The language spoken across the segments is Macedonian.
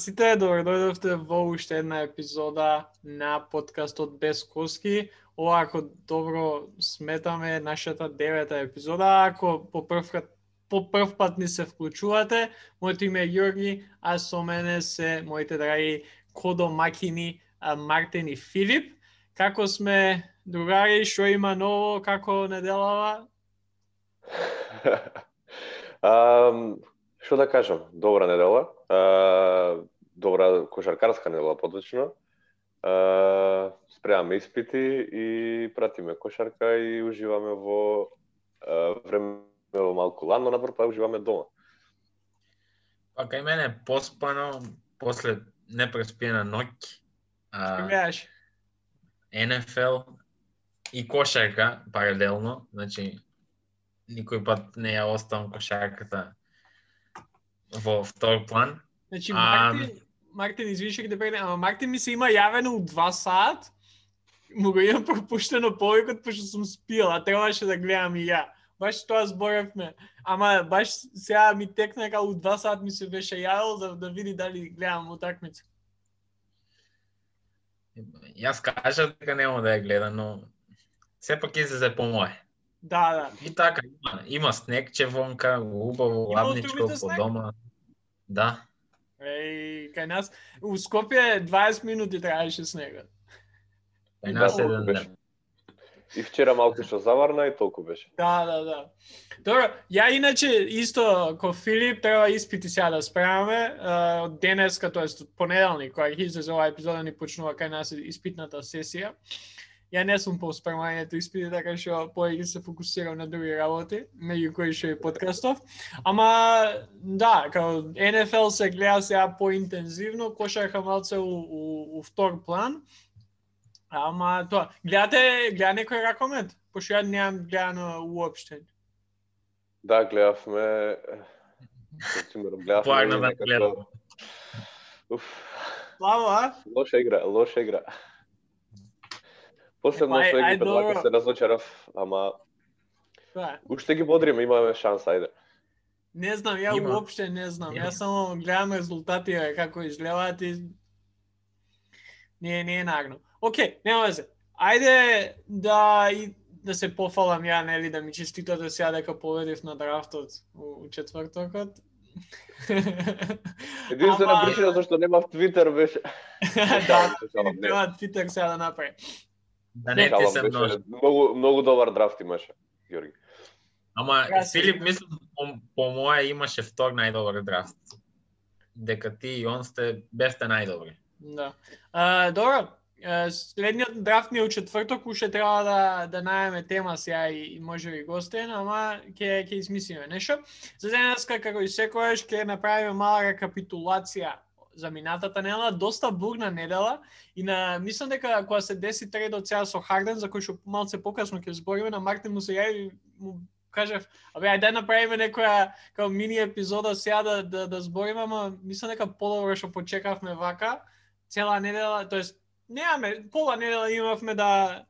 Сите, добро да дојдовте во уште една епизода на подкастот Без Коски. Ова, ако добро сметаме, нашата девета епизода. Ако по прв, по прв пат ни се вклучувате, моето име е Јорги, а со мене се моите драги Кодо Макини, Мартин и Филип. Како сме, другари, што има ново, како неделава? Um, што да кажам, добра недела. Добра кошаркарска недела поточно. Uh, спремаме испити и пратиме кошарка и уживаме во време во малку ладно напор, па уживаме дома. Па кај мене поспано, после непреспиена ноќ. Што гледаш? НФЛ и кошарка паралелно, значи никој пат не ја оставам кошарката во втор план. Значи, А, Мартин, Мартин, извини што ќе те прекинам, ама Мартин ми се има јавено у 2 сат, му го имам пропуштено повикот, пошто сум спил, а требаше да гледам и ја. Баш тоа зборевме. Ама баш сега ми текна дека у 2 сат ми се беше јавил да, да види дали гледам утакмица. Јас кажав дека нема да ја гледам, но сепак излезе по мое. Да, да. И така, има, има снегче вонка, убаво, ладничко по снег? дома. Да. Еј, кај нас, у Скопје 20 минути траеше снегот. Кај нас Толку еден ден. И вчера малку што заварна и толку беше. Да, да, да. Добро, ја иначе исто ко Филип треба испити сега да спремаме. Uh, од денеска, тоест од понеделник, кога ќе излезе оваа епизода ни почнува кај нас испитната сесија. Ја не сум по спремањето испити, така што повеќе се фокусирам на други работи, меѓу кои што и подкастов. Ама, да, као НФЛ се гледа сега поинтензивно, кошарка малце у, у, у втор план. Ама тоа, гледате, гледа некој ракомет? Пошто ја немам гледано уопште. Да, гледавме Плагна да гледам. Уф, Славо, а? лоша игра, лоша игра. Последно ај, Египет добро. вака се разочарав, ама е. уште ги бодриме, имаме шанса, ајде. Не знам, ја Има. уопште не знам. Јас само гледам резултатите како изгледаат и не не е нагно. Океј, нема везе. Ајде да и да се пофалам ја, нели, да ми честитате сега дека победив на драфтот у, у четвртокот. Единствена Ама- причина зашто немав Твитер беше. да, Шалам, не. треба Твитер сега да направи. Да не ти се множи. Многу многу добар драфт имаше, Јорги. Ама Јас- Филип мислам по, по моje имаше втор најдобар драфт. Дека ти и он сте бесте најдобри. Да. А, добро, следниот драфт ми е у четврток, уште треба да да најдеме тема сега и, и може би гостен, ама ќе ќе измислиме нешто. За денеска како и секојаш ќе направиме мала рекапитулација за минатата недела, доста бурна недела и на мислам дека кога се деси трейдот сега со Харден за кој што малце покасно ќе збориме на Мартин му се јави му кажав, абе ајде да направиме некоја како мини епизода сега да да, да збориме, ама мислам дека подобро што почекавме вака цела недела, тоест немаме пола недела имавме да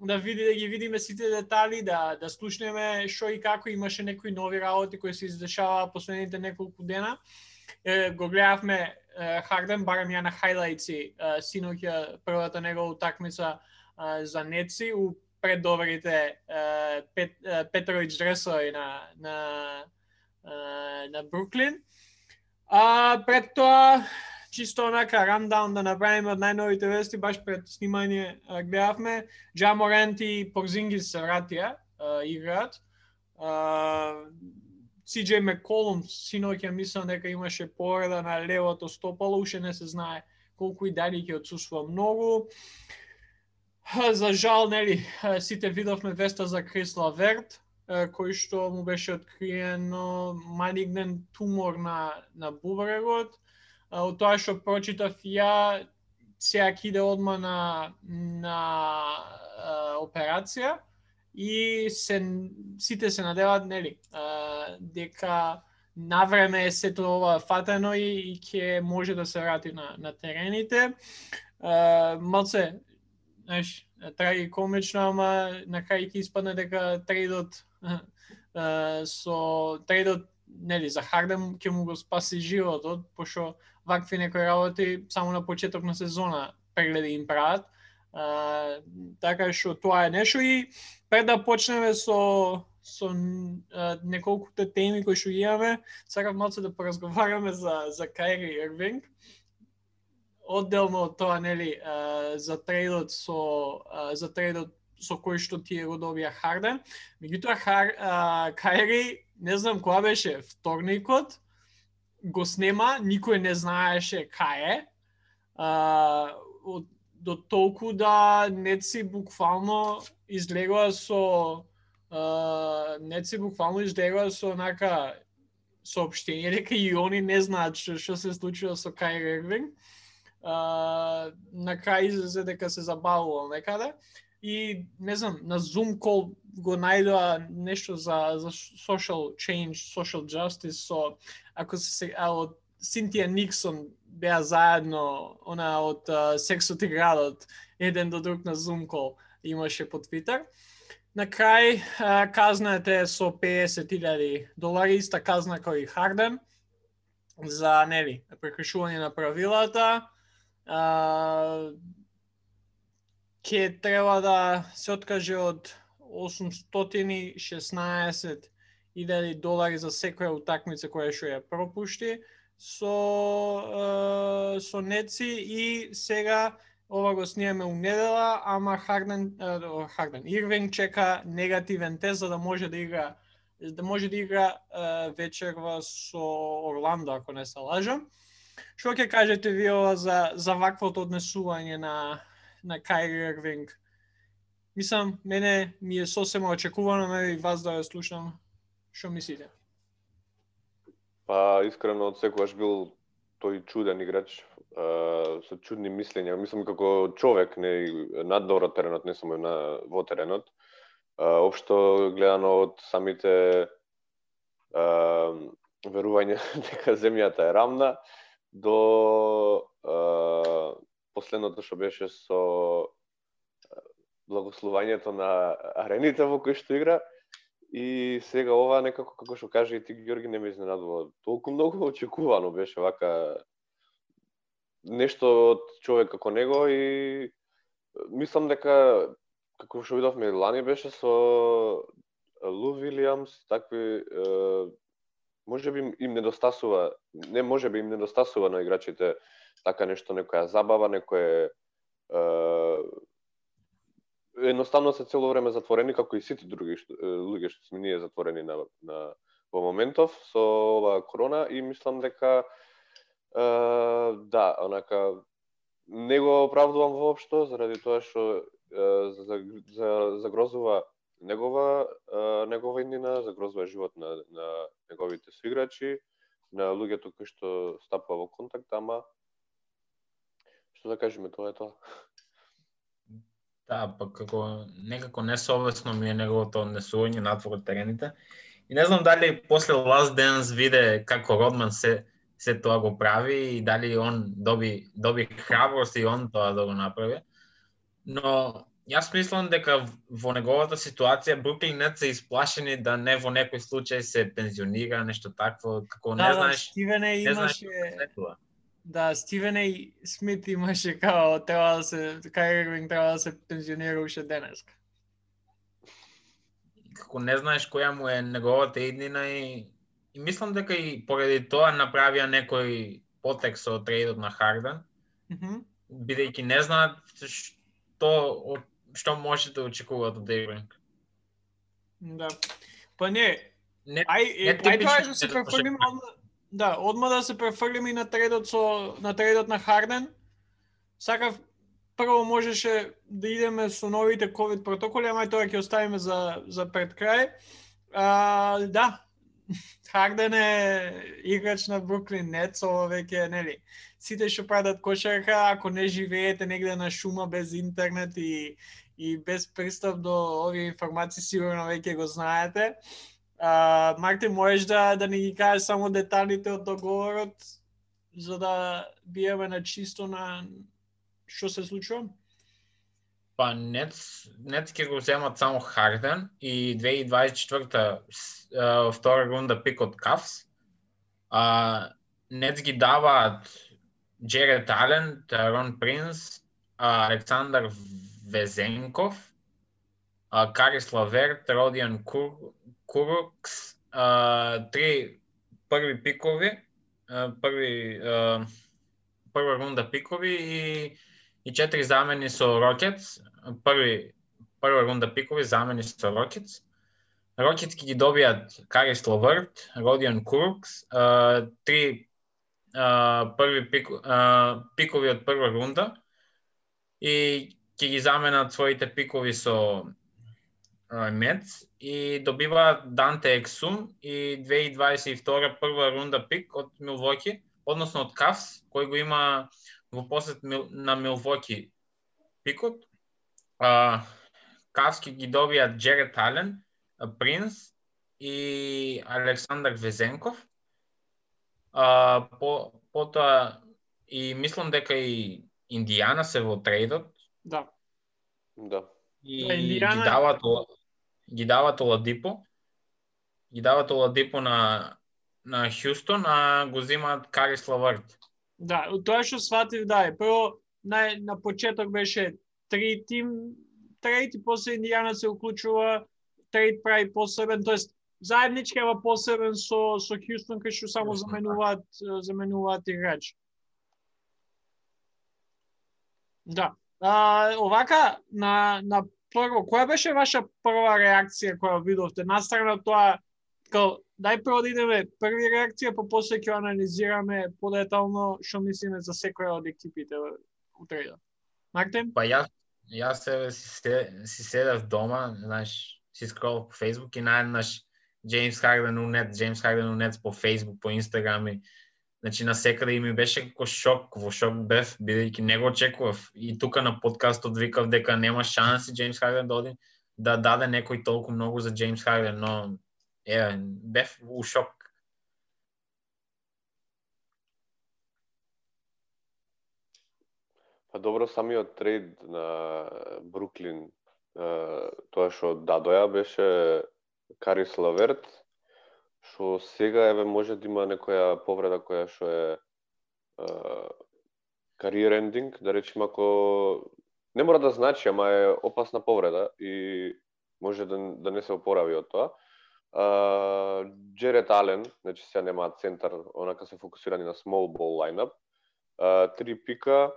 да види да ги видиме сите детали, да да слушнеме што и како имаше некои нови работи кои се издешаваа последните неколку дена. Е, го гледавме Харден, барем ја на хайлајци, синоќа првата негова утакмица за Неци у преддобрите пет, Петрович дресови на на на Бруклин. А пред тоа чисто онака рандаун да направиме од најновите вести, баш пред снимање гледавме, Джаморент и Порзингис се вратија, играат. CJ McCollum синоќа мислам дека имаше повреда на левото стопало, уште не се знае колку и дали ќе отсуствува многу. За жал, нели, сите видовме веста за Крис Лаверт, кој што му беше откриено малигнен тумор на, на бубрегот. Од тоа што прочитав ја, сега иде одма на, на операција и се, сите се надеваат, нели, а, дека навреме е сето ова фатено и, и ќе може да се врати на, на терените. А, малце, знаеш, трагикомично, ама на крај ќе испадне дека трейдот а, со трейдот нели за Харден ќе му го спаси животот, пошто вакви некои работи само на почеток на сезона прегледи им прават. А, така што тоа е нешто и пред да почнеме со со неколкуте теми кои што имаме, сакав малку да поразговараме за за Кайри Ирвинг. Одделно од тоа нели за трейдот со за трейдот со кој што тие го добија Харден. Меѓутоа Хар, а, Кайри, не знам која беше вторникот, го снема, никој не знаеше кај е. А, од, до толку да Неци буквално излегува со а, Неци буквално излегува со нака сообщение дека и они не знаат што, што се случува со Кај Ирвинг. На крај излезе дека се забавувал некаде и не знам, на Zoom call го најдоа нешто за за social change, social justice со ако се а, од Синтија Никсон беа заедно она од uh, Сексот и градот еден до друг на Zoom call имаше по Твитер. На крај uh, казната е со 50.000 долари, иста казна кој Харден за нели прекршување на правилата. Uh, ке треба да се откаже од 816.000 долари за секоја утакмица која што ја пропушти со со Неци и сега ова го снимаме у недела, ама Харден Харден Ирвинг чека негативен тест за да може да игра да може да игра вечерва со Орландо ако не се лажам. Што ќе кажете ви ова за за ваквото однесување на на Кайри Ирвинг? Мислам, мене ми е сосема очекувано, ме и вас да ја слушам. Што мислите? Па, искрено, од секогаш бил тој чуден играч, а, со чудни мислења. Мислам како човек, не надвор од теренот, не само на во теренот. А, обшто гледано од самите а, верување дека земјата е рамна до а, последното што беше со благословањето на арените во кои што игра И сега ова некако како што каже и ти Ѓорги не ме изненадува. Толку многу очекувано беше вака нешто од човек како него и мислам дека како што видовме лани беше со Лу Вилиамс, такви може би им недостасува, не може би им недостасува на играчите така нешто, некоја забава, некое едноставно се цело време затворени како и сите други што, луѓе што сме ние затворени на, на во моментов со оваа корона и мислам дека е, да, онака не го оправдувам воопшто заради тоа што за, за, загрозува негова е, негова иднина, загрозува живот на, на неговите соиграчи, на луѓето кои што стапува во контакт, ама што да кажеме, тоа е тоа. Да, па како некако несовесно ми е неговото однесување надвор од терените. И не знам дали после Last Dance виде како Родман се се тоа го прави и дали он доби доби храброст и он тоа да го направи. Но јас мислам дека во неговата ситуација Бруклин Нет се исплашени да не во некој случај се пензионира, нешто такво, како да, не да, знаеш. Стивене не знаеш имаше тоа. Да, Стивен и Смит имаше као треба да се Кај Ирвинг треба да се пензионира уште денеска. како не знаеш која му е неговата иднина и, и мислам дека и поради тоа направија некој потек со трейдот на Харден, Мгм. бидејќи не знаат што што може да очекуваат од Ирвинг. Да. Па не, Не, ај, не ај тоа е типично да се одма, да, одма да се префрлиме и на тредот со на тредот на Харден. Сакав прво можеше да идеме со новите ковид протоколи, ама тоа ќе оставиме за за пред крај. А, да, Харден е играч на Бруклин Нетс, ова веќе нели. Сите што прават кошарка, ако не живеете негде на шума без интернет и и без пристап до овие информации, сигурно веќе го знаете. А, Марти, можеш да, да ни ги кажеш само деталите од договорот, за да биеме на чисто на што се случува? Па нет, нет ќе го земат само Харден и 2024-та втора рунда пик од Кавс. А, нет ги даваат Джеред Ален, Тарон Принс, Александар Везенков, Карис Лаверт, Родиан Кур, Курокс, а, три први пикови, а, први а, прва рунда пикови и и четири замени со Рокетс. Први прва рунда пикови замени со Рокетс. Рокетс ги добијат Карис Лаверт, Родиан Курукс, а, три а, први пик, а, пикови од прва рунда и ќе ги заменат своите пикови со а, Мец и добиваат Данте Ексум и 2022 прва рунда пик од Милвоки, односно од Кавс, кој го има во посет на Милвоки пикот. А, Кавски ги добијат Джерет Ален, а, Принс и Александар Везенков. А, по, потоа и мислам дека и Индијана се во трейдот Да. Да. и Да, Индијана- ги дават ги дават Оладипо. Ги дават Оладипо на на Хјустон, а го земаат Карис Лавард. Да, тоа што сватив да е. Прво на на почеток беше три тим трейд и после Индијана се уклучува трейд прави посебен, тоест заеднички ама посебен со со Хјустон кај што само заменуваат заменуваат играч. Да. А, овака на на прво, која беше ваша прва реакција која видовте? Настрана тоа као дај прво да идеме први реакција, па после ќе анализираме подетално што мислиме за секоја од екипите у трейдот. Мартин? Па јас јас се си, се, си седев дома, знаеш, си скрол по Facebook и наеднаш Джеймс Харден у нет, Джеймс Харден у нет по Facebook, по Инстаграм и Значи на секаде и ми беше како шок, во шок бев, бидејќи не го очекував. И тука на подкастот викав дека нема шанси Джеймс Харден да оди да даде некој толку многу за Джеймс Харден, но е, бев у шок. Па добро, самиот трейд на Бруклин, тоа што дадоја беше Карис Лаверт, што сега еве може да има некоја повреда која што е кариер ендинг, да речеме ако не мора да значи, ама е опасна повреда и може да, да не се опорави од тоа. А, Джерет Ален, значи сега нема центар, онака се фокусирани на small ball lineup. А, три пика,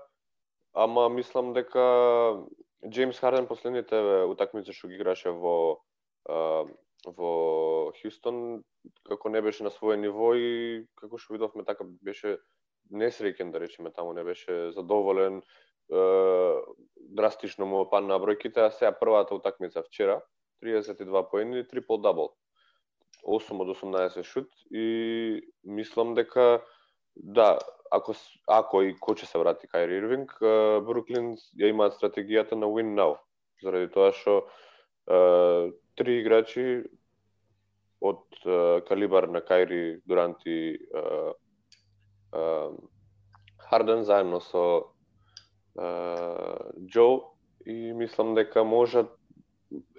ама мислам дека Джеймс Харден последните утакмици што ги играше во а, во Хјустон како не беше на своје ниво и како што видовме така беше несреќен да речеме таму не беше задоволен е, драстично му падна бројките а сега првата утакмица вчера 32 поени трипл дабл. 8 од 18 шут и мислам дека да ако ако и кој ќе се врати Кайри Ирвинг Бруклин ја имаат стратегијата на win now заради тоа што три играчи од uh, калибар на Кайри Дурант и е, uh, Харден заедно со Джо Џо и мислам дека можат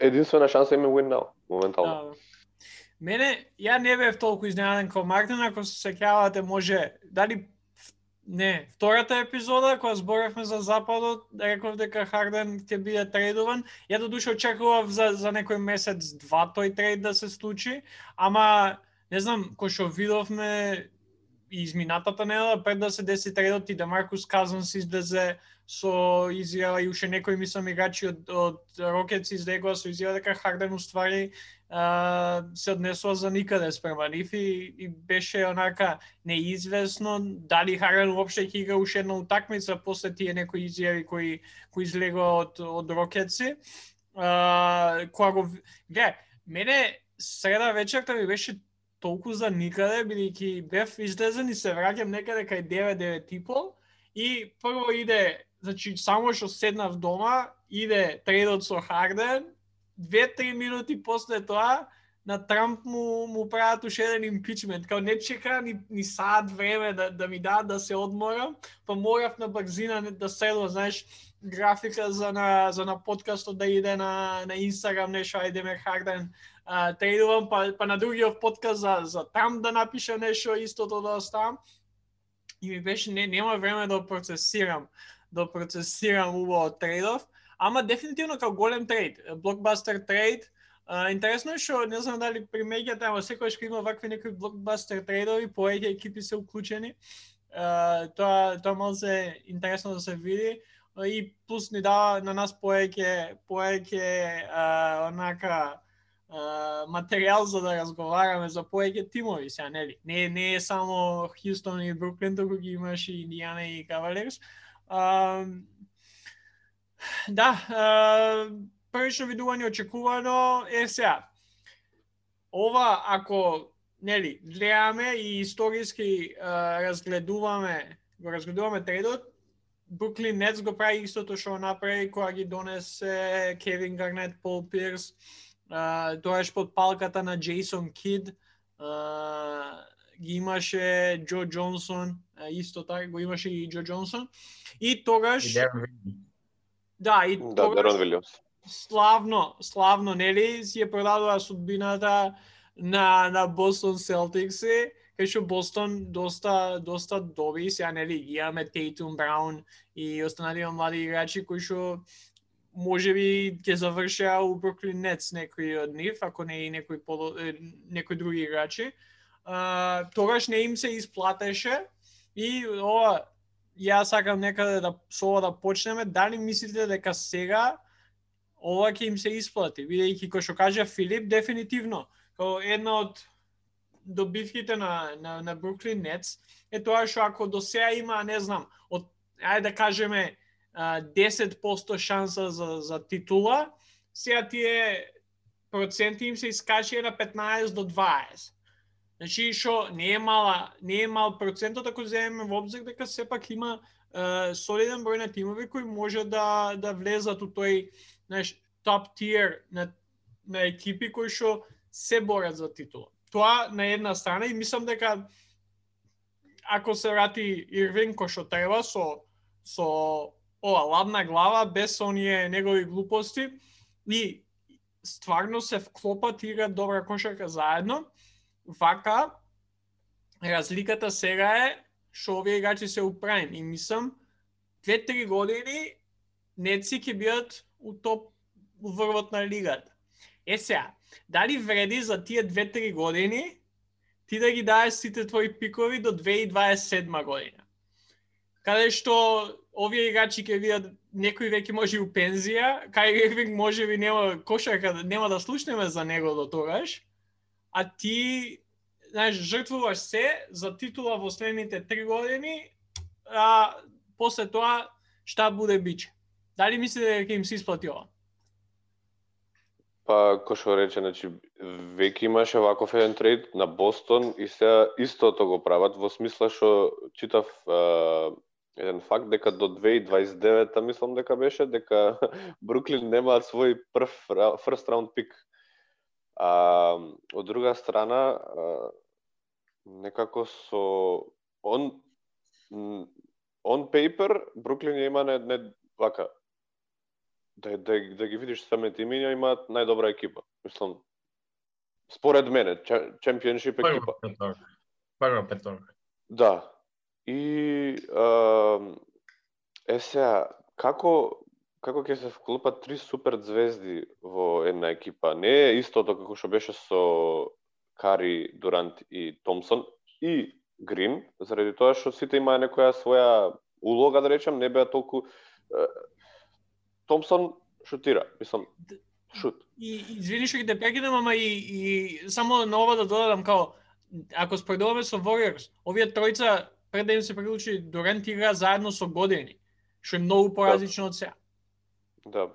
единствена шанса има win now моментално. Да. Мене, ја не бев толку изненаден како Магден, ако се сеќавате, може, дали не, втората епизода кога зборевме за Западот, реков дека Харден ќе биде трейдуван. Ја до душа очекував за за некој месец два тој трейд да се случи, ама не знам, кој што видовме и изминатата недела пред да се деси трейдот и Демаркус Казанс излезе со изјава и уште некои мислам играчи од од Рокетс излегоа, со изјава дека Харден уствари а, се однесува за никаде спрема нив и, и беше онака неизвестно дали Харден уопште ќе игра уште една утакмица после тие некои изјави кои кои излегоа од од Рокетси. А, кога го гле, мене среда вечерта ми беше толку за никаде, бидејќи бев излезен и се враќам некаде кај 9-9 и пол и прво иде, значи само што седнав дома, иде тредот со Харден, две-три минути после тоа на Трамп му, му прават уште еден импичмент. Као не чека ни, ни сад време да, да ми дадат да се одморам, па морав на брзина да седам, знаеш, графика за на, за на подкастот да иде на, на Инстаграм, нешто, ајде ме Харден, а, трейдувам, па, па на другиот подкаст за, за Трамп да напишам нешто, истото да оставам. И ми беше, не, нема време да процесирам, да процесирам убаво трейдов, ама дефинитивно како голем трейд, блокбастер трейд, Uh, интересно е што не знам дали при ама секогаш кога има вакви некои блокбастер трейдови, повеќе екипи се уклучени. Uh, тоа тоа може се интересно да се види и плюс ни дава на нас повеќе повеќе uh, онака uh, материјал за да разговараме за повеќе тимови сега, нели? Не не е само Хјустон и Бруклин, туку ги имаш и Индијана и Кавалерс. Да, а, првично видување очекувано е сега. Ова, ако нели, гледаме и историски а, разгледуваме, го разгледуваме трейдот, Бруклин Нетс го прави истото што направи кога ги донесе Кевин Гарнет, Пол Пирс, тоаш под палката на Джейсон Кид, а, ги имаше Джо Джонсон, исто така го имаше и Джо Джонсон. И тогаш... И Да, и Да, тогаш... Дерон Вилиамс славно, славно, нели, си ја продадува судбината на на Бостон Селтикс, кај што Бостон доста доста доби, сега нели ги имаме Тейтум Браун и останалите млади играчи кои што може би ќе завршеа у Бруклин Нетс некои од нив, ако не и некои по некои други играчи. А, тогаш не им се исплатеше и ова ја сакам некаде да со ова да почнеме. Дали мислите дека сега ова ќе им се исплати, бидејќи кој што кажа Филип дефинитивно, како една од добивките на на на Бруклин Нетс е тоа што ако до сега има, не знам, од ајде да кажеме 10% шанса за за титула, сега тие проценти им се искачија на 15 до 20. Значи, што не е мала, не е мал процентот ако земеме во обзир дека сепак има е, солиден број на тимови кои може да да влезат у тој знаеш, топ тиер на, на екипи кои што се борат за титула. Тоа на една страна и мислам дека ако се врати Ирвин кој што треба со со ова ладна глава без оние негови глупости и стварно се вклопат и играат добра кошарка заедно, вака разликата сега е што овие играчи се управим и мислам две-три години Неци ќе бидат у топ врвот на лигата. Е сега, дали вреди за тие 2-3 години ти да ги даеш сите твои пикови до 2027 година? Каде што овие играчи ќе видат некој веќе може и у пензија, кај Ирвинг може би нема кошарка, нема да слушнеме за него до тогаш, а ти знаеш, жртвуваш се за титула во следните три години, а после тоа шта буде биче. Дали мислите дека им се исплати ова? Па, кој што рече, значи, веќе имаше ваков еден трейд на Бостон и се истото го прават, во смисла што читав а, еден факт дека до 2029 мислам дека беше, дека Бруклин немаат свој прв фрст раунд пик. А, од друга страна, а, некако со он on paper Бруклин има не, не вака да, да, да ги видиш самите имиња, имаат најдобра екипа. Мислам, според мене, чемпионшип екипа. Прва петорка. Да. И а, е сега, како како ќе се вклопат три супер звезди во една екипа? Не е истото како што беше со Кари, Дурант и Томсон и Грин, заради тоа што сите имаа некоја своја улога, да речем, не беа толку Томсон шутира, мислам, шут. И извини што ги те прекинам, ама и, и само на ова да додадам као ако споредуваме со Warriors, овие тројца пред да им се приклучи Дорент игра заедно со години, што е многу да. поразлично од сега. Да.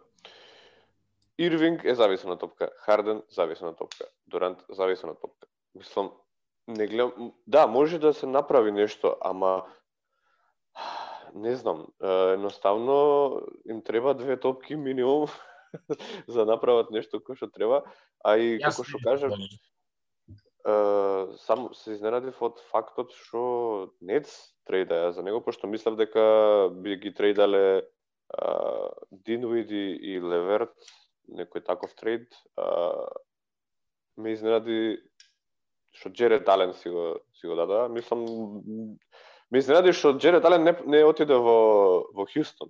Ирвинг е зависен на топка, Харден зависен на топка, Дорант зависен на топка. Мислам, не гледам, да, може да се направи нешто, ама не знам, едноставно им треба две топки минимум за да направат нешто кој што треба, а и како што кажав, само се изненадив од фактот што Нец трейдаја за него, пошто мислев дека би ги трейдале Динвид и, Леверт, некој таков трейд. А, ме изненади што Джеред Ален си го, си го дада. Мислам, ме изненади што Джеред Ален не, не отиде во, во Хјустон.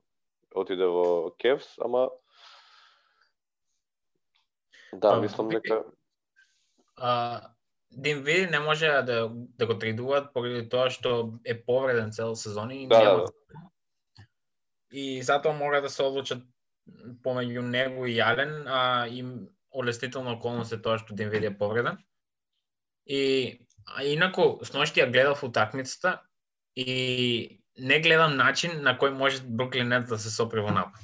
Отиде во Кевс, ама Да, мислам дека а, Динвиди не може да, да го трейдуваат поради тоа што е повреден цел сезон и да, нема. да. И затоа мора да се одлучат помеѓу него и Јален, а им олестителна околност е тоа што Динвиди е повреден. И а инаку сношти ја гледав утакмицата и не гледам начин на кој може Бруклин Нетс да се сопри во напад.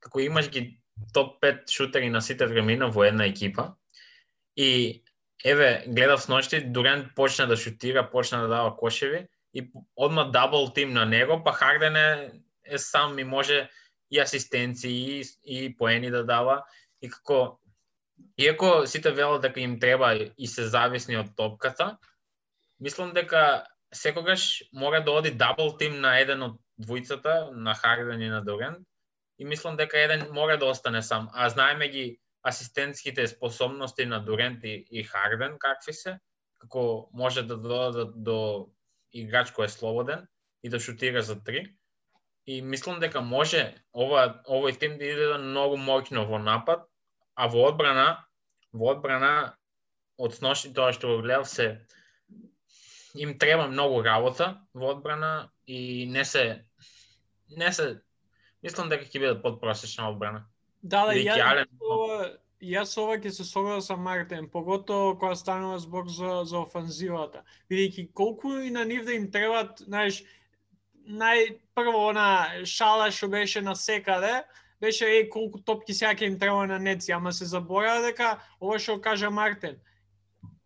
Како имаш ги топ 5 шутери на сите времена во една екипа и еве, гледав сношти, Дурент почна да шутира, почна да дава кошеви и одма дабл тим на него, па Харден е, е сам и може и асистенции и, и поени да дава и како иако сите велат дека им треба и се зависни од топката, мислам дека секогаш мора да оди дабл тим на еден од двојцата, на Харден и на Дурент, и мислам дека еден мора да остане сам. А знаеме ги асистентските способности на Дурент и, и Харден какви се, како може да додадат до играч кој е слободен и да шутира за три. И мислам дека може ова овој тим да иде многу моќно во напад, а во одбрана, во одбрана од сноши тоа што го гледав се им треба многу работа во одбрана и не се не се мислам дека ќе бидат подпросечна одбрана. Да, да, ја, Ален... ова, јас ова ќе се согласам со Мартин, поготово кога станува збор за, за офанзивата. Бидејќи колку и на нив да им требат, знаеш, најпрво она шала што беше на секаде, беше е колку топки сега им треба на неци, ама се заборава дека ова што кажа Мартин,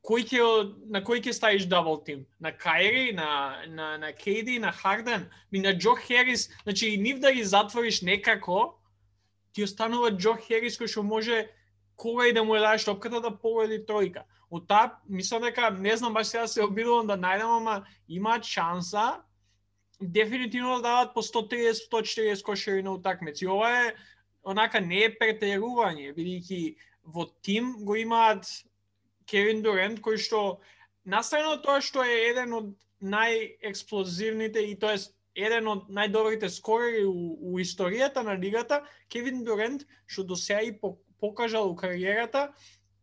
кој ќе на кој ќе ставиш дабл тим? На Кайри, на на на Кейди, на Харден, ми на Джо Херис, значи и нив да ги затвориш некако, ти останува Джо Херис кој што може кога и да му ја дадеш топката да погоди тројка. Од таа, мислам дека, не знам баш сега се обидувам да најдам, ама има шанса дефинитивно да дават по 130-140 кошери на утакмици. Ова е, онака, не е претерување, бидејќи во тим го имаат Кевин Дурент, кој што, настрано тоа што е еден од најексплозивните и тоа еден од најдобрите скорери у, у историјата на лигата, Кевин Дурент, што до сега и покажал у кариерата,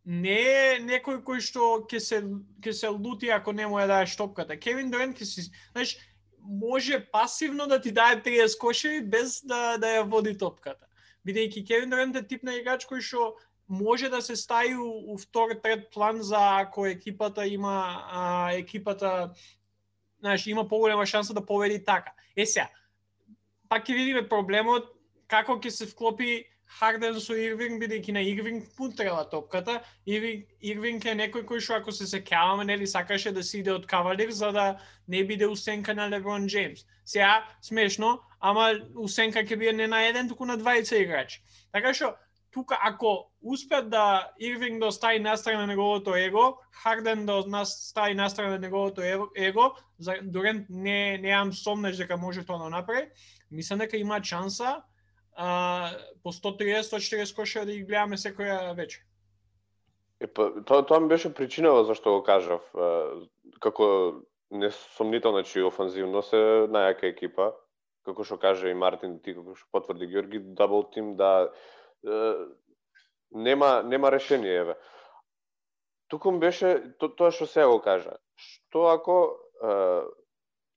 не е некој кој што ќе се ќе се лути ако не му ја даеш топката. Кевин Дурент ќе си, знаеш, може пасивно да ти даде 30 кошеви без да да ја води топката. Бидејќи Кевин Дурент е тип на играч кој што може да се стави у, у втор трет план за ако екипата има а, екипата знаеш, има поголема шанса да победи така. Е сега, пак ќе видиме проблемот како ќе се вклопи Харден со Ирвинг, бидејќи на Ирвинг пунтрела топката. Ирвинг, Ирвинг е некој кој што ако се секјаваме, нели сакаше да си иде од кавалир за да не биде усенка на Леброн Джеймс. Сега смешно, ама усенка ќе биде не на еден, туку на двајца играчи. Така што тука ако успеат да Ирвинг да остави настрана на неговото его, Харден да остави настрана на неговото его, за Дорент не неам сомнеш дека може тоа да направи, мислам дека има шанса а, по 130-140 кошера да ги гледаме секоја вечер. па, тоа, тоа ми беше причинава зашто го кажав. Како несомнително значи, че офанзивно се најака екипа, како што каже и Мартин, ти како што потврди Георги, дабл тим да нема нема решение еве. Туку беше то, тоа што се го кажа. Што ако е,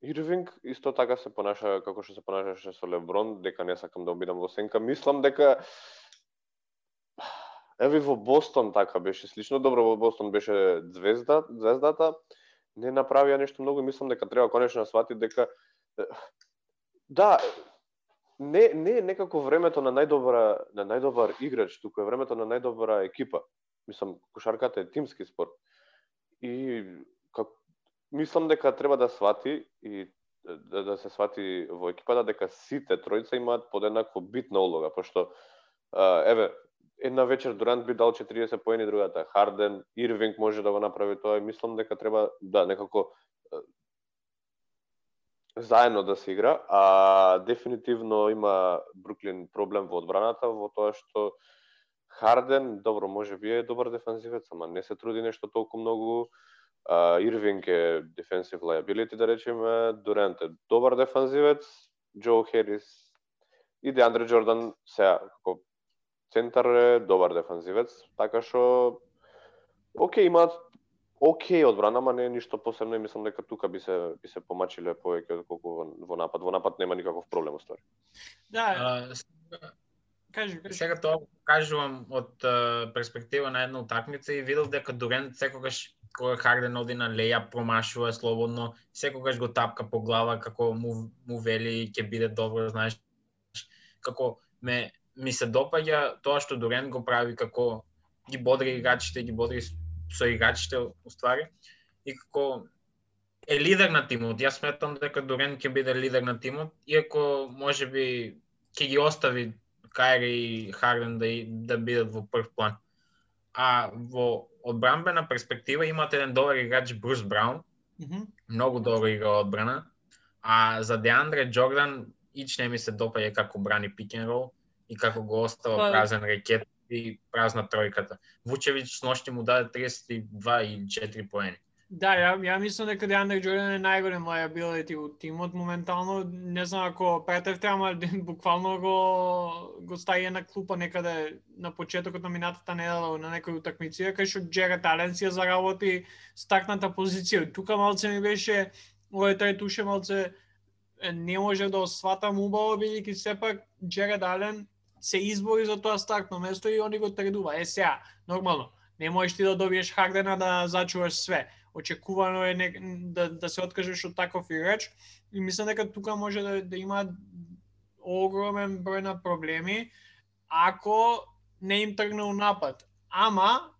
Ирвинг исто така се понаша како што се понашаше со Леброн, дека не сакам да обидам во сенка, мислам дека еве во Бостон така беше слично, добро во Бостон беше звезда, звездата, не направија нешто многу, мислам дека треба конечно да свати дека да, не не е некако времето на најдобра на најдобар играч, туку е времето на најдобра екипа. Мислам, кошарката е тимски спорт. И мислам дека треба да свати и да, да се свати во екипата дека сите тројца имаат подеднакво битна улога, пошто еве една вечер Дурант би дал 40 поени, другата Харден, Ирвинг може да го направи тоа и мислам дека треба да некако заедно да се игра, а дефинитивно има Бруклин проблем во одбраната во тоа што Харден, добро, може би е добар дефензивец, ама не се труди нешто толку многу. Uh, Ирвинг е defensive liability, да речеме, Дурант е добар дефензивец, Джо Херис и Деандре Джордан сега како центар е добар дефензивец, така што окей имаат окей одбрана, ама не е ништо посебно и мислам дека тука би се би се помачиле повеќе отколку во, во напад. Во напад нема никаков проблем уствари. Да, А, кажи, кажи. Сега тоа го кажувам од перспектива на една утакмица и видов дека Дурент секогаш кога Харден оди на леја промашува слободно, секогаш го тапка по глава како му, му вели ќе биде добро, знаеш, како ме ми се допаѓа тоа што Дорен го прави како ги бодри играчите, ги бодри со играчите уствари и како е лидер на тимот. Јас сметам дека Дорен ќе биде лидер на тимот, иако можеби ќе ги остави Кайри и Харден да, да бидат во прв план. А во одбранбена перспектива имате еден добар играч Брус Браун, Мгм. многу добро игра одбрана, а за Деандре Джордан ич не ми се допаѓа како брани пик н рол и како го остава Па- празен рекет и празна тројката. Вучевиќ сношти му даде 32 и 4 поени. Да, ја, ја мислам дека Деандер Джордан е најголем лајабилити во тимот моментално. Не знам ако претевте, ама буквално го го стави на клупа некаде на почетокот на минатата недела на некој утакмици, кај што Джерет Ален си ја заработи стакната позиција. Тука малце ми беше овој тој туше малце не може да осватам убаво бидејќи сепак Джерет Ален се избори за тоа стартно место и они го тредува. Е сега, нормално. Не можеш ти да добиеш Хардена да зачуваш све очекувано е не, да, да се откажеш од таков играч и мислам дека тука може да, да има огромен број на проблеми ако не им тргне у напад. Ама,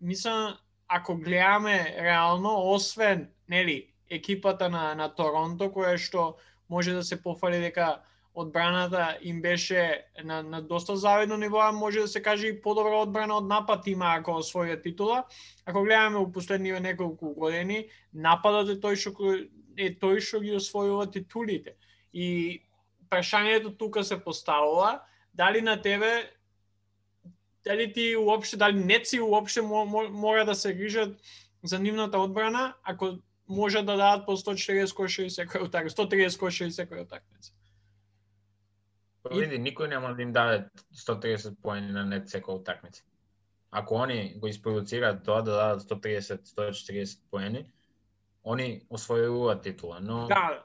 мислам, ако гледаме реално, освен, нели, екипата на, на Торонто, која што може да се пофали дека одбраната им беше на, на доста завидно ниво, а може да се каже и подобра одбрана од напад има ако освоја титула. Ако гледаме у последниве неколку години, нападот е тој што е тој што ги освојува титулите. И прашањето тука се поставува, дали на тебе дали ти уопште, дали неци уопште мора да се грижат за нивната одбрана, ако може да дадат по 140 кошеви секој утакмица, 130 кошеви секој утакмица. Па види, никој нема да им даде 130 поени на нет секоја утакмица. Ако они го испровоцираат тоа да дадат 130-140 поени, они освојуваат титула, но Да.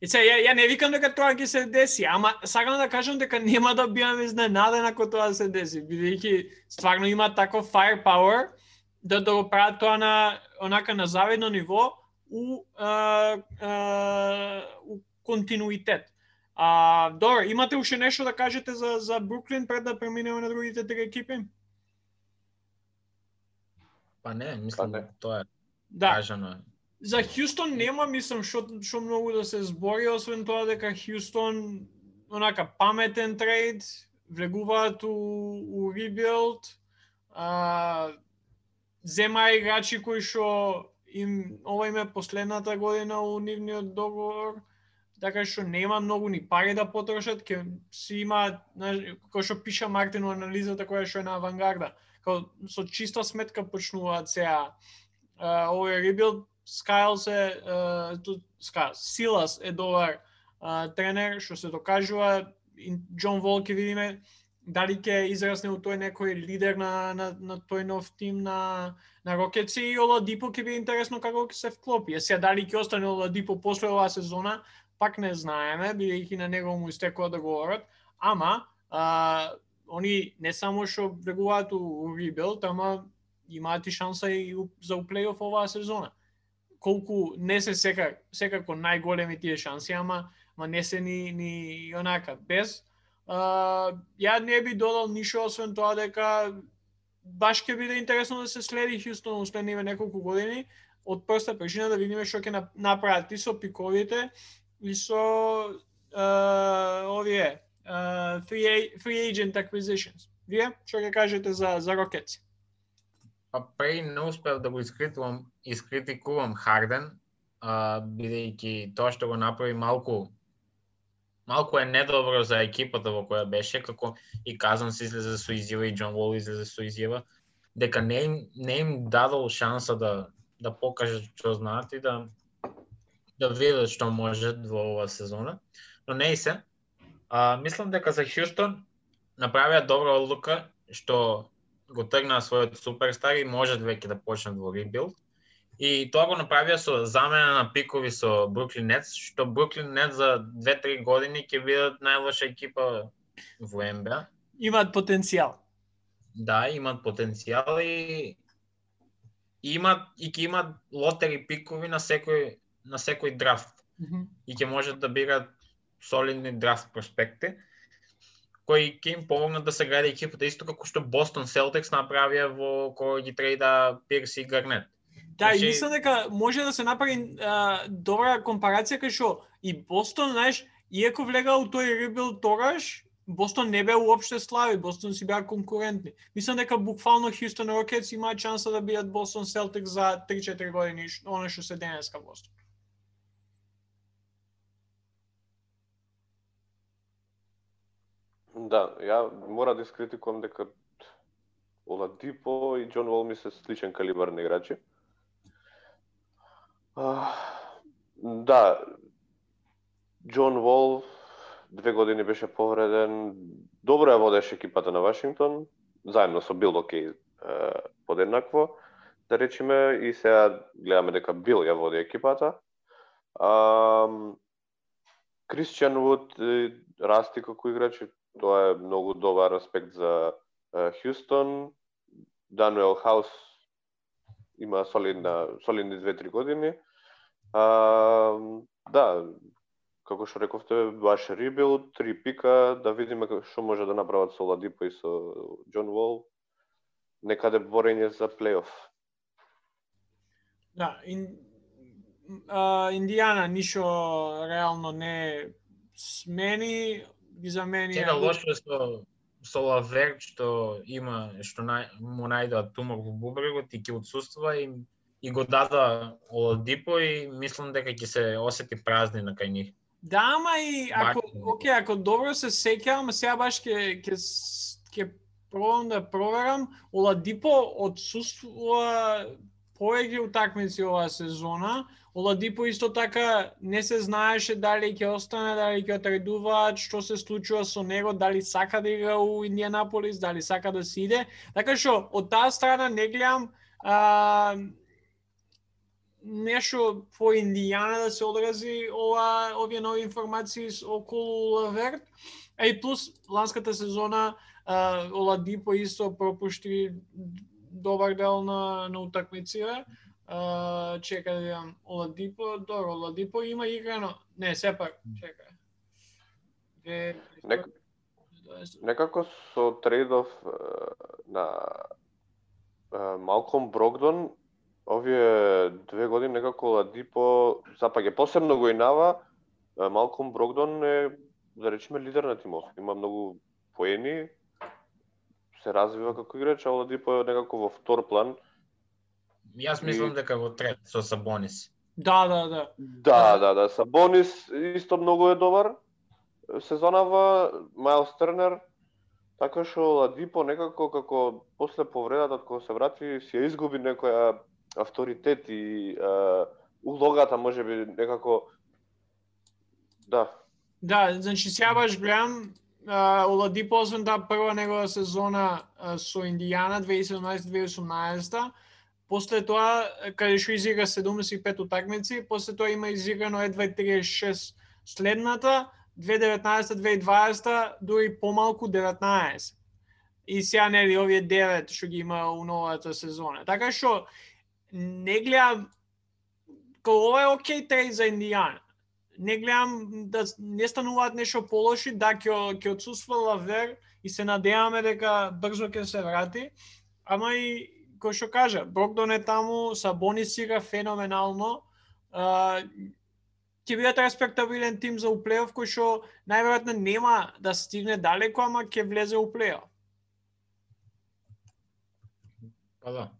И се, ја, ја не викам дека тоа ќе се деси, ама сакам да кажам дека нема да бидам изненаден ако тоа се деси, бидејќи стварно има таков firepower да да го прават тоа на онака на завидно ниво у а, а, у континуитет. А, добро, имате уште нешто да кажете за за Бруклин пред да преминеме на другите три екипи? па не, мислам Па не. дека тоа е Да. кажано. За Хјустон нема, мислам, што што многу да се збори, освен тоа дека Хјустон онака паметен трейд, влегуваат у, у ребилд, а, зема играчи кои што им ова им е последната година у нивниот договор, така што нема многу ни пари да потрошат, ќе си има, како што пиша Мартин у анализата која што е на авангарда, како со чиста сметка почнуваат сега овој ребилд Скайлс е Скайлс, Силас е добар а, тренер што се докажува и Џон Вол ќе видиме дали ќе израсне у тој некој лидер на, на, на тој нов тим на на Рокетси и Оладипо ќе биде интересно како ќе се вклопи. Е сега дали ќе остане Оладипо после оваа сезона, пак не знаеме, бидејќи на него му истекува да договорот, ама а, они не само што влегуваат у, рибелт, ама имаат и шанса и за у плейоф оваа сезона. Колку не се сека, секако најголеми тие шанси, ама, ама не се ни, ни онака без. А, ја не би додал ништо освен тоа дека баш ќе биде интересно да се следи Хјустон у неколку години од прста причина да видиме што ќе направат и со пиковите и со uh, овие uh, free, free agent acquisitions. Вие што ќе кажете за за Рокетс? Па преј не успев да го искритувам, искритикувам Харден, uh, бидејќи тоа што го направи малку малку е недобро за екипата во која беше, како и Казан се излезе со изјава и Џон Вол излезе со изјава, дека не им, не им дадол шанса да да покажат што знаат и да да видат што можат во оваа сезона. Но не и се. А, мислам дека за Хјустон направија добра одлука што го тргнаа својот суперстар и можат веќе да почнат во ребилд. И тоа го направија со замена на пикови со Бруклин Нетс, што Бруклин Нетс за 2-3 години ќе бидат најлоша екипа во НБА. Имаат потенцијал. Да, имаат потенцијал и имаат и ќе имаат лотери пикови на секој на секој драфт. Mm -hmm. И ќе можат да бират солидни драфт проспекти кои ќе им помогнат да се гради екипата исто како што Бостон Селтикс направија во кој ги трейда Пирс и Гарнет. Да, и Значи- мислам дека може да се направи а, добра компарација кај што и Бостон, знаеш, иако влега у тој ребилд тогаш, Бостон не беа уопште слави, Бостон си беа конкурентни. Мислам дека буквално Хјустон Рокетс имаат шанса да бидат Бостон Селтик за 3-4 години, оно што се денеска Бостон. Да, ја мора да искритикувам дека Оладипо и Џон Вол ми се сличен калибар на играчи. А, да, Џон Вол две години беше повреден, добро ја водеше екипата на Вашингтон, заедно со Бил Окей подеднакво, да речеме, и сега гледаме дека Бил ја води екипата. А, Кристијан Вуд расти како играч, тоа е многу добар аспект за Хјустон. Дануел Хаус има солидна, солидни 2-3 години. А, да, како што рековте, баш рибил, три пика, да видиме што може да направат со Ладипо и со Џон Вол. Некаде да борење за плейоф. Да, ин, а, Индијана ништо реално не смени, ги замени. Сега лошо е со со Лавер што има што нај, му најдоа тумор во бубрегот и ќе отсуства и и го дада Оладипо и мислам дека ќе се осети празнина кај нив. Да, ама и ако окей, ако добро се сеќавам, сега баш ќе ќе ќе пробам да проверам, Оладипо отсуствува повеќе утакмици оваа сезона. Оладипо исто така не се знаеше дали ќе остане, дали ќе отредуваат, што се случува со него, дали сака да игра у Индианаполис, дали сака да си иде. Така што од таа страна не гледам а, нешто по Индијана да се одрази ова овие нови информации околу Лаверт. А и плюс ланската сезона а, Оладипо исто пропушти добар дел на на утакмиците. А, чекај да видам Оладипо, добро, Оладипо има играно. Не, сепак, чекај. Две, Нек- Некако со трейдов на Малком Брогдон, овие две години некако Ладипо запаѓа посебно го инава, Малком Брогдон е да речеме лидер на тимов. Има многу поени, се развива како играч, а Ладипо е некако во втор план. Јас мислам дека во трет со Сабонис. Да, да, да. Да, да, да. Сабонис исто многу е добар сезонава, Мајлс Тернер, така што Ладипо некако како после повредата кога се врати си ја изгуби некоја авторитет и е, улогата можеби некако да. Да, значи сега баш гледам Оладипо освен таа да, прва негова сезона со Индијана 2017-2018, после тоа каде што изигра 75 утакмици, после тоа има изиграно едва 36 следната 2019-2020 дури помалку 19. И сега нели овие 9 што ги има у новата сезона. Така што не гледам као ова е окей трейд за Индијана не гледам да не стануваат нешто полоши, да ќе ќе отсуства Лавер и се надеваме дека брзо ќе се врати. Ама и кој што кажа, Брокдон е таму, Сабонис игра феноменално. А, ќе бидат респектабилен тим за уплеов кој што најверојатно нема да стигне далеко, ама ќе влезе у плеов. Па да.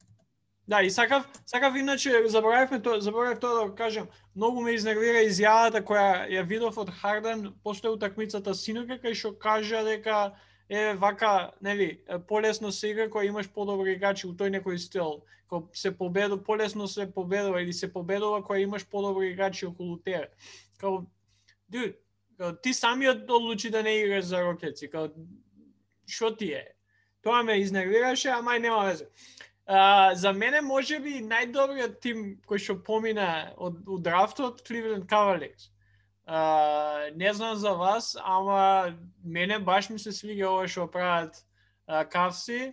Да, и сакав, сакав иначе заборавивме тоа, заборавив тоа да кажам. Многу ме изнервира изјавата која ја видов од Харден после утакмицата синоќа кај што кажа дека е вака, нели, полесно се игра кога имаш подобри играчи у тој некој стил. Кога се победу, полесно се победува или се победува кога имаш подобри играчи околу тебе. Као, дуд, као, ти самиот одлучи да не играш за Рокетси, као, што ти е? Тоа ме изнервираше, ама и нема везе. А, за мене може би најдобриот тим кој што помина од, од драфтот Cleveland Cavaliers. Не знам за вас, ама мене баш ми се свиѓа ова што прават Кавси,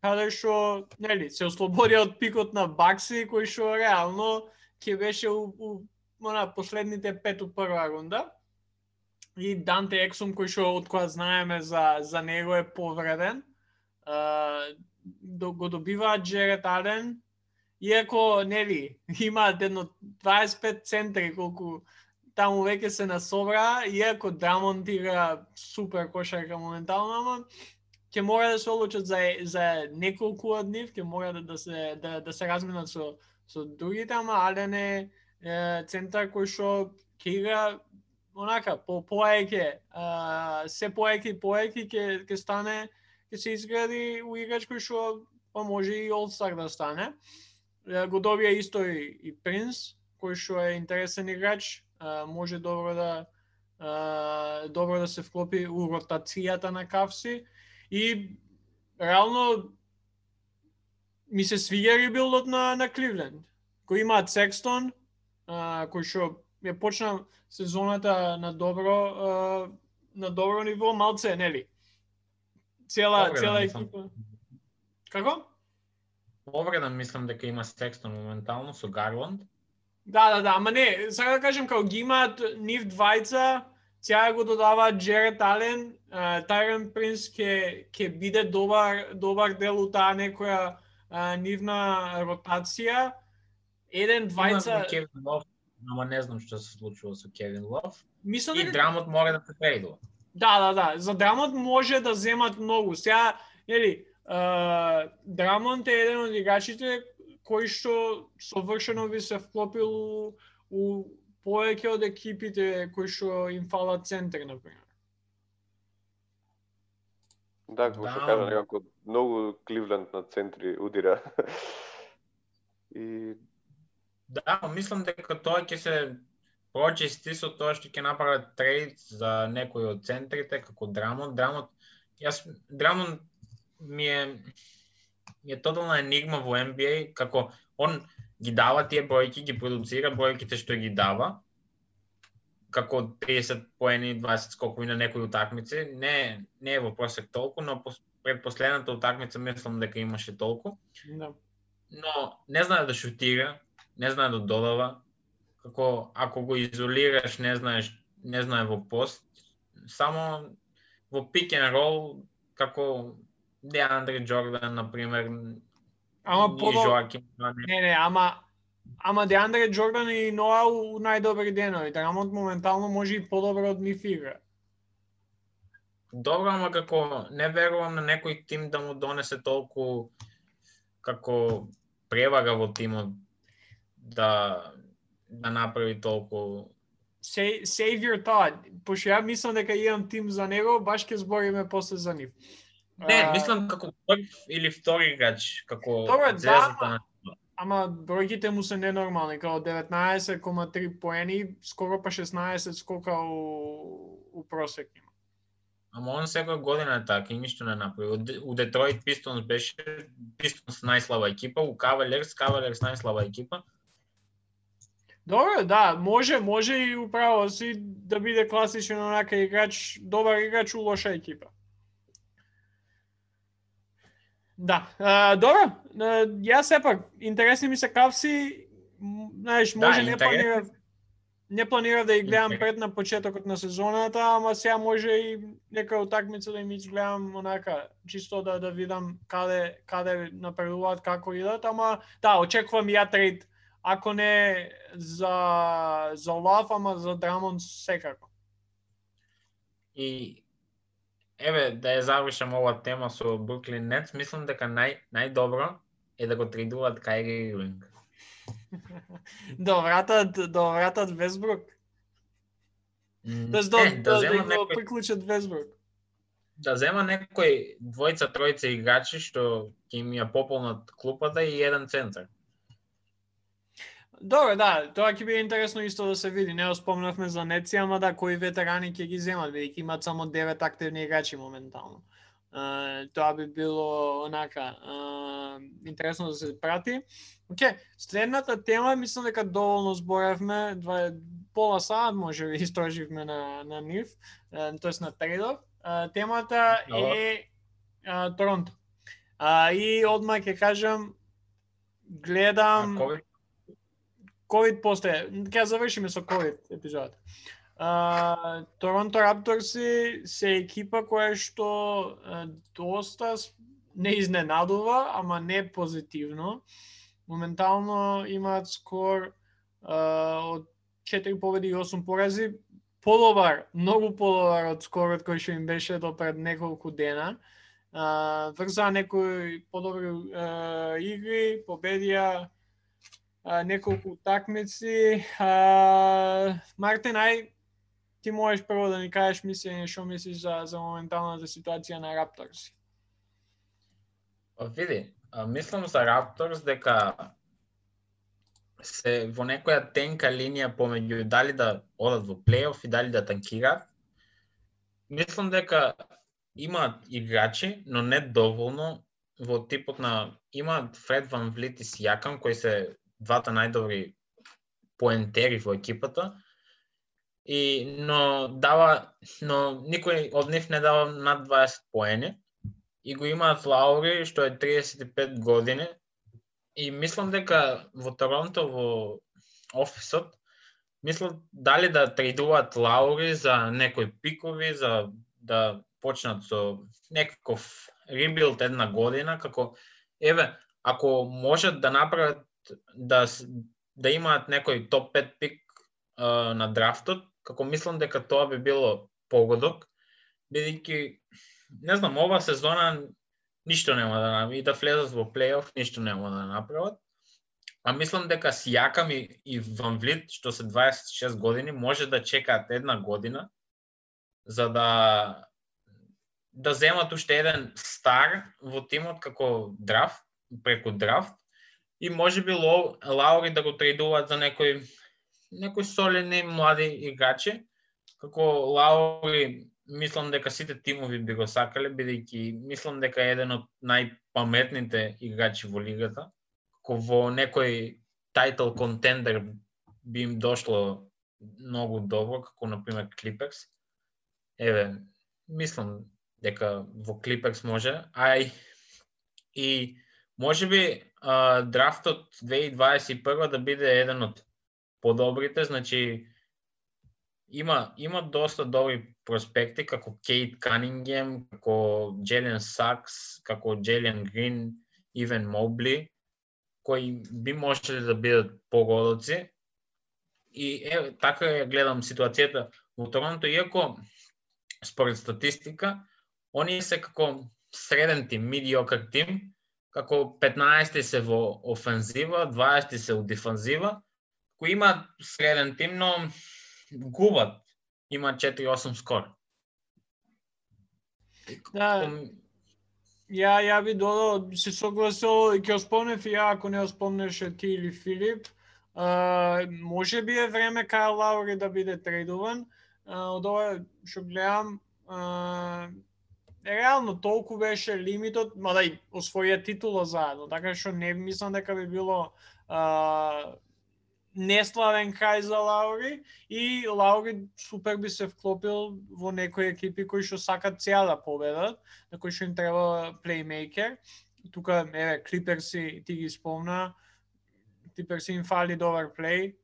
каде што нели се ослободи од пикот на Бакси кој што реално ќе беше у, у она последните пет у прва рунда. И Данте Ексум кој што од која знаеме за за него е повреден. Uh, до, го добиваат Джерет Ален, иако, нели, имаат едно 25 центри колку таму веќе се насобра, иако Драмонд игра супер кошарка моментално, ама ќе мора да се одлучат за за неколку од нив, ќе мора да, да се да, да се разменат со со другите, ама Ален е, е центар кој што ќе игра онака по поеќе, се поеќе и поеќе ќе ќе стане ќе се изгради у играч кој што па може и All-Star да стане. Го добија исто и, и Принс, кој што е интересен играч, може добро да добро да се вклопи у ротацијата на Кавси и реално ми се свиѓа ребилдот на на Кливленд. Кој имаат Секстон, кој што ја почна сезоната на добро на добро ниво, малце, нели? Цела цела екипа. Како? Повреда мислам дека има Секстон моментално со Гарланд. Да, да, да, ама не, сега да кажем како ги имаат нив двајца, сега го додаваат Джерет Ален, Тайрен Принс ќе ќе биде добар добар дел у таа некоја а, нивна ротација. Еден двајца, Кевин Лов, ама не знам што се случува со Кевин Лов. мислам И дека драмот мора да се трейдува. Да, да, да. За Драмонт може да земат многу. Сега, нели, Драмонт е еден од играчите кој што совршено би се вклопил у, у повеќе од екипите кои што им фалат центри, на пример. Да, како Да. што кажа, некако многу Кливленд на центри удира. И Да, мислам дека тоа ќе се прочисти со тоа што ќе направат трейд за некој од центрите како Драмон. Драмон, јас Драмон ми е ми е тотална енигма во NBA како он ги дава тие бројки, ги продуцира бројките што ги дава како 30 поени, 20 скокови на некои утакмици. Не, не е во просек толку, но пред последната утакмица мислам дека имаше толку Да. но не знае да шутира, не знае да додава. Како ако го изолираш, не знаеш, не знае во пост, само во пик and roll како Деандре Джордан на пример, Ама и подо... Жоаким. Не, не, ама Ама Деандре Джордан и Ноа у најдобри денови. Драмонт моментално може и подобро од нив игра. Добро, ама како не верувам на некој тим да му донесе толку како превага во тимот да да направи толку Say, save your thought. Пошто ја мислам дека имам тим за него, баш ќе збориме после за нив. Не, А, мислам како прв или втори играч, како Добро, да, ама- Ама бројките му се ненормални, као 19,3 поени, скоро па 16 скока у, у просек има. Ама он секоја година е така и ништо не направи. У Детройт Пистонс беше Пистонс најслаба екипа, у Кавалерс Кавалерс најслаба екипа. Добро, да, може, може и управо си да биде класичен онака играч, добар играч у лоша екипа. Да, а, добро, а, ја сепак, интересни ми се кавси, знаеш, Да, може не интересни. планирав, не планирав да ги гледам пред на почетокот на сезоната, ама сега може и нека утакмица да им изгледам онака, чисто да да видам каде каде напредуваат, како идат, ама да, очекувам ја трейд, ако не за за Лав, ама за Драмон секако. И еве да ја завршам оваа тема со Бруклин Нетс, мислам дека нај најдобро е да го трейдуваат Кайри Ирвинг. да вратат, да вратат Весбрук. Тоест да, е, да, да да, го некој приклучат Весбрук. да зема некој двојца тројца играчи што ќе им ја пополнат клупата и еден центар. Добро, да, тоа ќе биде интересно исто да се види. Не спомнавме за Неци, ама да, кои ветерани ќе ги земат, бидејќи имаат само 9 активни играчи моментално. Uh, тоа би било онака uh, интересно да се прати. Оке, следната тема, мислам дека доволно зборевме, два, пола саат може би истраживме на, на нив, uh, тоест на трейдов. Uh, темата Добро. е uh, Торонто. Uh, и одма ќе кажам, гледам... А кој COVID после, ќе завршиме со COVID епизодот. А, Торонто Рапторси се екипа која што доста не изненадува, ама не позитивно. Моментално имаат скор uh, од 4 победи и 8 порази, подобар, многу подобар од скорот кој што им беше до пред неколку дена. Uh, врза некои подобри uh, игри, победија а, неколку утакмици. А, Мартин, ај, ти можеш прво да ни кажеш мислење што мислиш за, за моменталната ситуација на Рапторс. Па, види, мислам за Рапторс дека се во некоја тенка линија помеѓу дали да одат во плейоф и дали да танкираат. Мислам дека имаат играчи, но не доволно во типот на имаат Фред Ван Влит и Сијакам кои се двата најдобри поентери во екипата. И но дава но никој од нив не дава над 20 поени и го имаат Лаури што е 35 години и мислам дека во Торонто во офисот мислам дали да трейдуваат Лаури за некои пикови за да почнат со некаков ребилд една година како еве ако можат да направат да да имаат некој топ 5 пик а, на драфтот како мислам дека тоа би било погодок бидејќи не знам, ова сезона ништо нема да направи, и да влезат во плейоф, ништо нема да направат. А мислам дека Сијакам и, и Ван Влит, што се 26 години, може да чекаат една година за да да земат уште еден стар во тимот како драфт, преку драфт и може би Ло- Лаури да го трейдуваат за некој некои солени млади играчи, како Лаури мислам дека сите тимови би го сакале, бидејќи мислам дека е еден од најпаметните играчи во лигата. Како во некој тайтл контендер би им дошло многу добро, како на пример Еве, мислам дека во Клиперс може, ај и може би а, драфтот 2021 да биде еден од подобрите, значи има има доста добри проспекти како Кейт Канингем, како Джелен Сакс, како Джелен Грин, Ивен Мобли, кои би можеле да бидат погодоци. И е, така ја гледам ситуацијата во Торонто, иако според статистика, оние се како среден тим, медиокар тим, како 15 се во офензива, 20 се во дефанзива, кои имаат среден тим, но губат. Има 4-8 скор. Да, ја ја би додал, се согласил и ќе го спомнев и ја, ако не го спомнеше ти или Филип. А, може би е време Кайл Лаури да биде трейдуван. А, од ова што гледам, а, реално толку беше лимитот, мада и освоија титула заедно, така што не мислам дека би било а, неславен крај за Лаури и Лаури супер би се вклопил во некои екипи кои што сакат цела да победат, на кои што им треба плеймейкер. Тука, еве, Клиперси ти ги спомна, Клиперси им фали добар плей,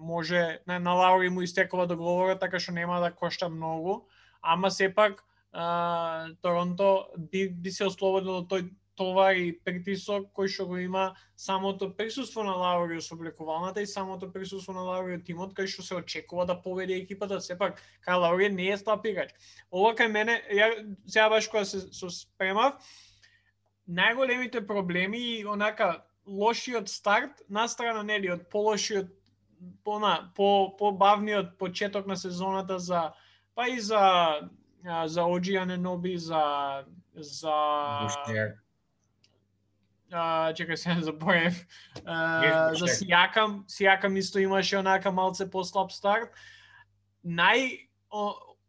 може, на, на Лаури му истекува договорот, така што нема да кошта многу, ама сепак а, Торонто би, би се ослободило од тој товар и притисок кој што го има самото присуство на Лаури со облекувалната и самото присуство на Лаури од тимот кај што се очекува да победи екипата, сепак кај Лаури не е слаб играч. Ова кај мене, ја сега баш кога се со спремав, најголемите проблеми и онака лошиот старт на страна нели од полошиот по на по побавниот почеток на сезоната за па и за за Оджи Аненоби за за а, чекај се заборев а, за Сијакам Сијакам исто имаше онака малце послаб старт. Нај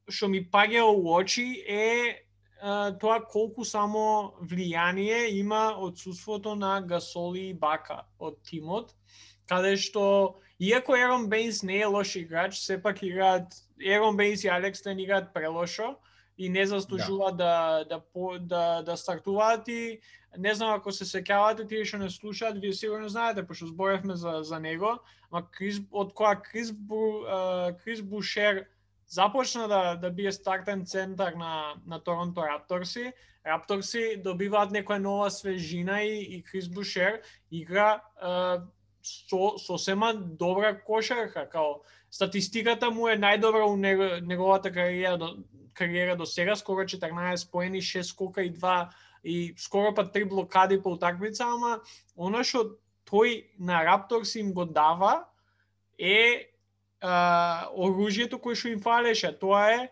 што ми паѓа у очи е тоа колку само влијание има одсуството на Гасоли и Бака од тимот, каде што иако Ерон Бейнс не е лош играч, сепак играат Ерон Бейнс и Алекстен играат прелошо и не заслужуваат да да по, да, да стартуваат и не знам ако се сеќавате тие што не слушаат, вие сигурно знаете пошто зборевме за за него, ама Крис од која Крис Бу, а, Крис Бушер започна да да бие стартен центар на на Торонто Рапторси. Рапторси добиваат некоја нова свежина и, и Крис Бушер игра со сосема добра кошарка, као статистиката му е најдобра у неговата кариера до, кариера до сега, скоро 14 поени, 6 скока и 2 и скоро па 3 блокади по утакмица, ама она што тој на Рапторс им го дава е а, оружјето кое што им фалеше. Тоа е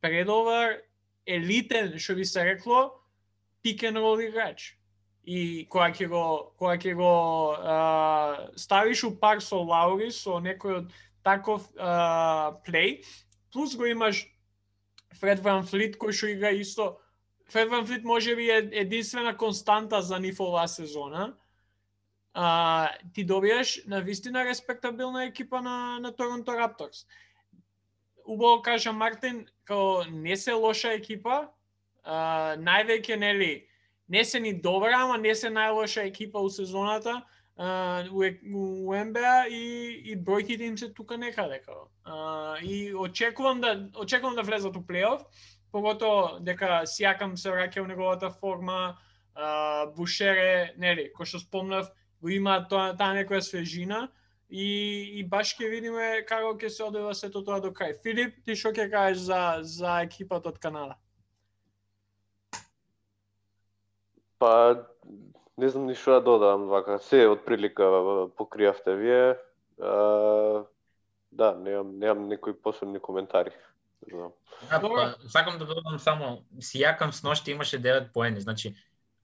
предовар елитен, што би се рекло, пик and roll играч. И која ќе го која ќе го а, ставиш у пар со Лаури, со некој од таков а, плей, плюс го имаш Фред Ван Флит кој што игра исто Фред Ван Флит може би е единствена константа за нив оваа сезона а, ти добиеш на вистина респектабилна екипа на, на Торонто Рапторс. Убаво кажа Мартин, као не се лоша екипа, а, највеќе нели не се ни добра, ама не се најлоша екипа у сезоната а, у, у НБА и, и бројките им се тука некаде дека. А, и очекувам да очекувам да влезат у плейоф, погото дека Сиакам се враќа у неговата форма, а, Бушере, нели, кој што спомнав, го има тоа таа некоја свежина и, и баш ќе видиме како ќе се одева сето тоа до крај. Филип, ти што ќе кажеш за за екипата од Канада? Па не знам ни што да додам, вака се од прилика покријавте вие. А, да, немам немам некои посебни коментари. Знам. Да, па, сакам да додам само, Сијакам с ношти имаше 9 поени, значи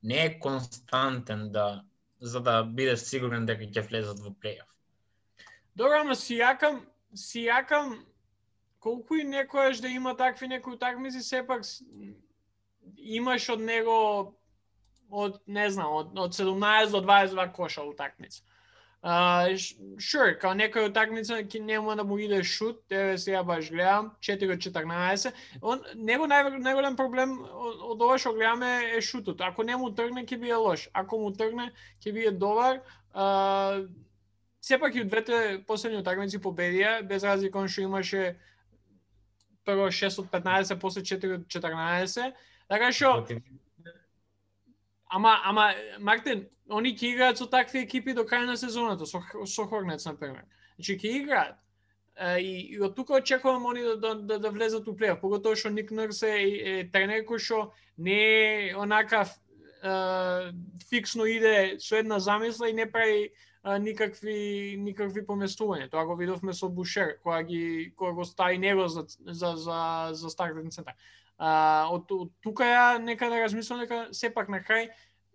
не е константен да за да биде сигурен дека ќе влезат во плейоф. Добро, ама Сијакам, Сијакам, колку и некојаш да има такви некои утакмици, сепак имаш од него од не знам, од, од 17 до 22 коша утакмица. Uh, sure, као некој утакмица ќе нема да му иде шут, еве сега баш гледам, 4 од 14. Он него нај, најголем проблем од, од ова што гледаме е шутот. Ако не му тргне ќе биде лош, ако му тргне ќе биде добар. Uh, сепак и двете последни утакмици победија, без разлика он што имаше прво 6 од 15, после 4 од 14. Така што Против Ама, ама, Мартин, они ќе играат со такви екипи до крај на сезоната, со, со Хорнец, например. Значи, ќе играат. И, и од тука очекувам они да, да, да, да влезат у плейоф, поготоа што Ник Нерс е, е тренер кој што не е онака е, фиксно иде со една замисла и не прави е, никакви никакви поместување. Тоа го видовме со Бушер, кога ги кога го стави него за за за за стартен центар. А, од, од тука ја нека да размислам дека сепак на крај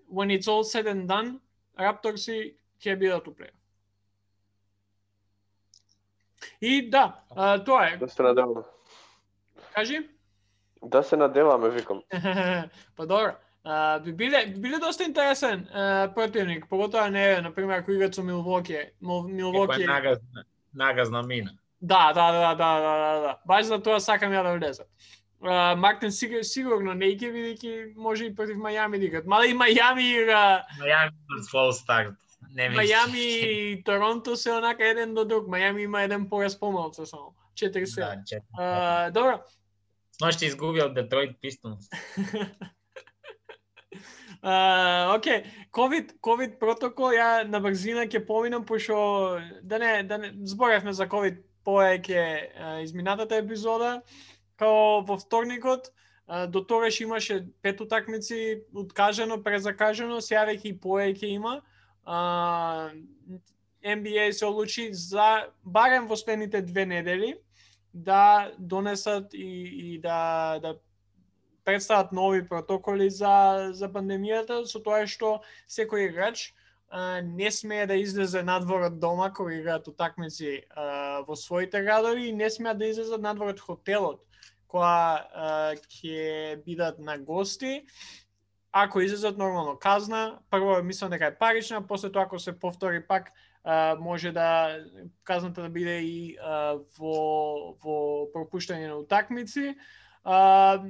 when it's all said and done, Рапторси ќе бидат у. И да, а, тоа е. Да се надеваме. Кажи? Да се надеваме, викам. па добро. А, би биле, би биле доста интересен а, противник, поготоа не, например, ако играат со Милвоки. Милвоки. нагазна, нагазна мина. Да, да, да, да, да, да, да. Баш за тоа сакам ја да влезам. Uh, Мартин сигур, сигурно не ќе бидејќи може и против Мајами да играат. Мада и Мајами игра, Мајами фол старт. Не ми Мајами и Торонто се онака еден до друг. Мајами има еден пораз помалку само. 4-7. Да, че. Uh, добро. Сношти изгубија од Детройт Пистонс. Uh, окей, ковид ковид протокол ја на брзина ќе поминам пошто да не да не зборевме за ковид повеќе uh, изминатата епизода као во вторникот до тогаш имаше пет утакмици откажано, презакажано, сега веќе и поеќе има. А, NBA се одлучи за барем во следните две недели да донесат и, и да, да представат нови протоколи за, за пандемијата, со тоа што секој играч а, не смее да излезе надвор од дома кога играат утакмици а, во своите градови и не смеат да излезе надвор од хотелот која ќе бидат на гости. Ако излезат нормално казна, прво мислам дека е парична, после тоа ако се повтори пак а, може да казната да биде и а, во во пропуштање на утакмици. А,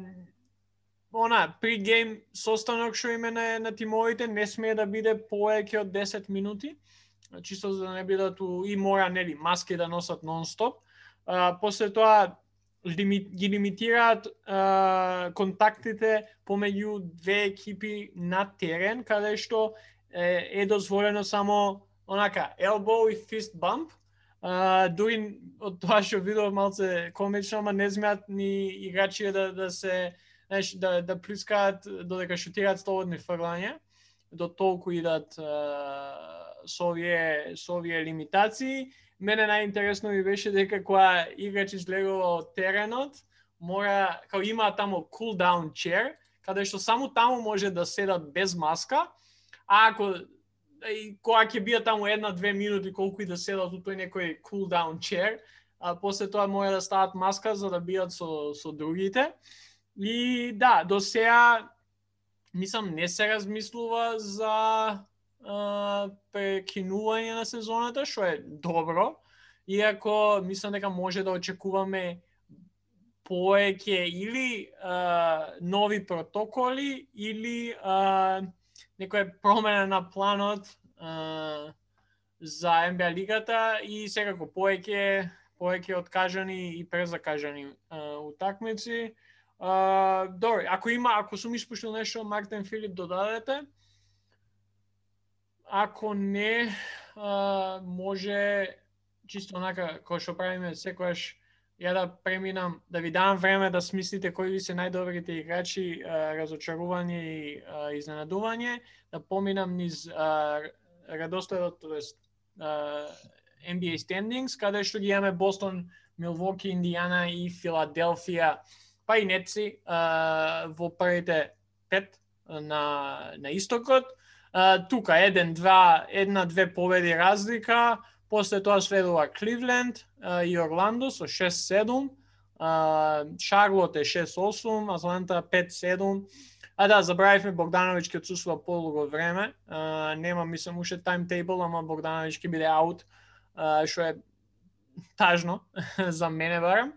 она пригейм состанок што име на, на тимовите не смее да биде повеќе од 10 минути, значи, чисто за да не бидат у, и мора нели маски да носат нон-стоп. А, после тоа лимит, ги лимитираат а, контактите помеѓу две екипи на терен, каде што е, е дозволено само онака elbow и fist bump. А, дури од тоа што видов малце комично, ама не смеат ни играчи да, да се знаеш, да, да плискаат додека шутираат слободни фрлања, до толку идат а, со овие, со овие лимитации. Мене најинтересно ми беше дека кога играч излегува од теренот, мора, као има таму cool down chair, каде што само таму може да седат без маска, а ако и кога ќе биат таму една-две минути колку и да седат у тој некој cool down chair, а после тоа мора да стават маска за да бидат со, со другите. И да, до сега мислам не се размислува за прекинување на сезоната, што е добро, иако мислам дека може да очекуваме поеќе или а, нови протоколи или а, некоја промена на планот а, за НБА лигата и секако поеќе поеќе откажани и презакажани а, утакмици. А, добро, ако има, ако сум испуштил нешто, Мартин Филип додадете. Ако не, може чисто онака, кој што правиме секојаш, ја да преминам, да ви дам време да смислите кои ви се најдобрите играчи, разочарување и изненадување, да поминам низ uh, радостојот, тоест NBA standings, каде што ги имаме Бостон, Милвоки, Индијана и Филаделфија па и Нетси во првите пет на, на истокот. Тука еден, два, една, две победи разлика, после тоа следува Кливленд и Орландо со 6-7, Шарлот е 6-8, Атланта 5-7, А да, забравивме Богдановиќ ќе отсуствува полуго време. А, нема, мислам, уште таймтейбл, ама Богдановиќ ќе биде аут, што е тажно за мене барем.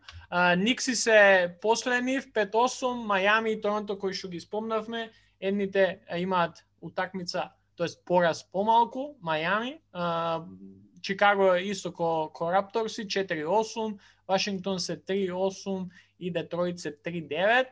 Никси се последни в 5-8, Мајами и Торонто кои што ги спомнавме, едните имаат утакмица, тоест пораз помалку, Мајами, Чикаго е исто ко, ко Рапторси 4-8, Вашингтон се 3-8 и Детройт се 3-9.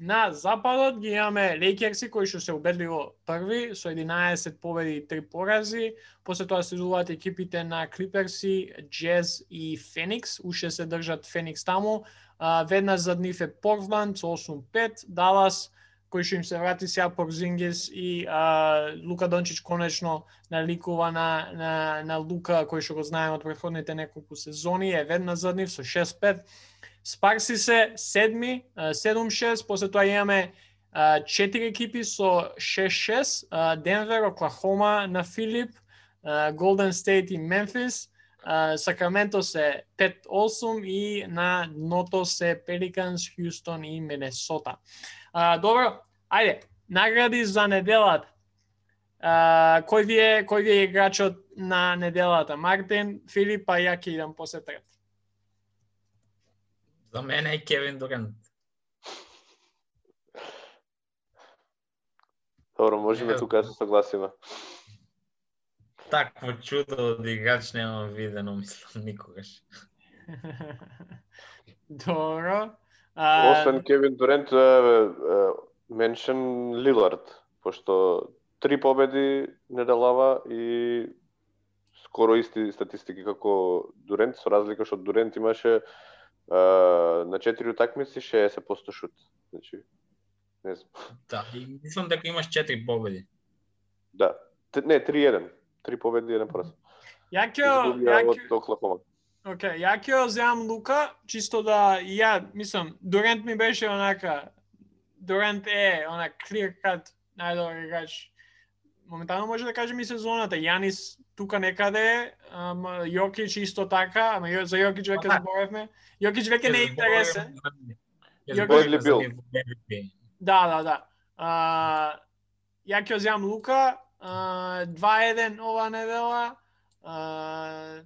На западот ги имаме Лейкерси кои што се убедливо први со 11 победи и 3 порази. После тоа следуваат екипите на Клиперси, Джез и Феникс. Уште се држат Феникс таму. веднаш зад нив е Портланд со 8-5, Далас кој што им се врати сега Порзингис и а, Лука Дончич конечно наликува на, на, на Лука кој што го знаеме од претходните неколку сезони, е ведна зад нив со 6-5. Спарси се седми, 7-6, после тоа имаме четири екипи со 6-6, Денвер, Оклахома на Филип, Голден Стейт и Мемфис, Сакраменто се 5-8 и на дното се Пеликанс, Хјустон и Минесота. Добро, ајде, награди за неделата. кој ви е кој ви е играчот на неделата? Мартин, Филип, а ја ќе идам после трет. За мене е Кевин Дурант. Добро, можеме тука да се согласиме. Такво чудо од играч немам видено, мислам, никогаш. Добро. А... Освен Кевин Дурент, меншен Лилард, пошто три победи неделава и скоро исти статистики како Дурент, со разлика што Дурент имаше на четири утакмици 60% шут. Значи, Не знам. Да, и мислам дека имаш 4 победи. Да. Т- Не, 3-1. Три победи, еден пораз. Ја ќе Изгубија ја ќе Океј, ја ќе ја земам Лука, чисто да ја, мислам, Дурент ми беше онака, Дурент е, она clear cut, најдобар играч. Моментално може да кажем и сезоната. Јанис тука некаде е, ама Јокич исто така, ама за Јокич веќе зборевме. Јокич веќе не е интересен. Бредли Бил. Да, да, да. А, ја ќе земам Лука, а, 2-1 ова недела. А,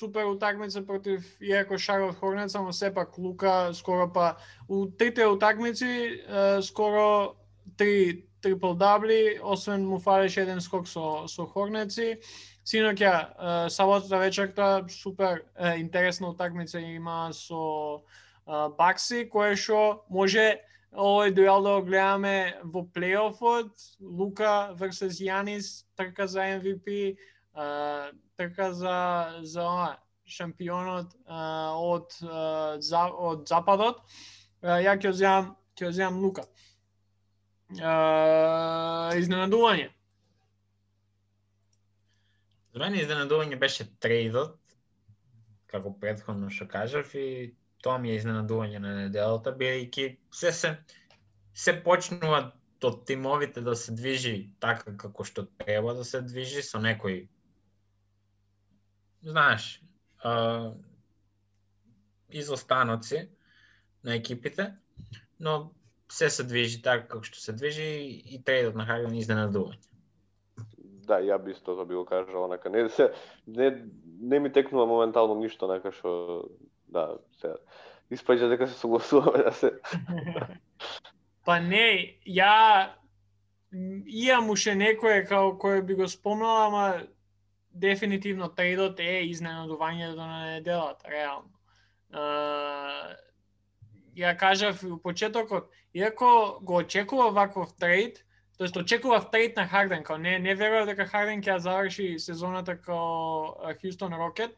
супер утакмица против иако Шарлот Хорнец, ама сепак Лука скоро па у трите утакмици скоро три трипл дабли, освен му фалеше еден скок со со Хорнеци. Синоќа саботата вечерта супер интересна утакмица има со Бакси, кое што може овој дуел да го гледаме во плейофот, Лука versus Јанис, трка за MVP, Така трка за за ова, шампионот а, од а, за, од западот. А, ја ќе земам ќе земам Лука. А, изненадување. За мене изненадување беше трейдот, како предходно што кажав и тоа ми е изненадување на неделата, бидејќи се се се почнува од тимовите да се движи така како што треба да се движи со некои знаеш, а, изостаноци на екипите, но се се движи така како што се движи и трейдот на Харден изненадување. Да, ја би исто тоа би го кажал, онака. Не, се, не, не ми текнува моментално ништо, онака што, да, се, испаѓа дека се согласуваме да се... Па не, ја имам уште некое као кој би го спомнал, ама дефинитивно трейдот е изненадувањето на неделата, реално. Uh, ја кажав у почетокот, иако го очекува ваков трейд, тоест очекував трейд на Харден, као не не верував дека Харден ќе заврши сезоната као Хјустон Рокет,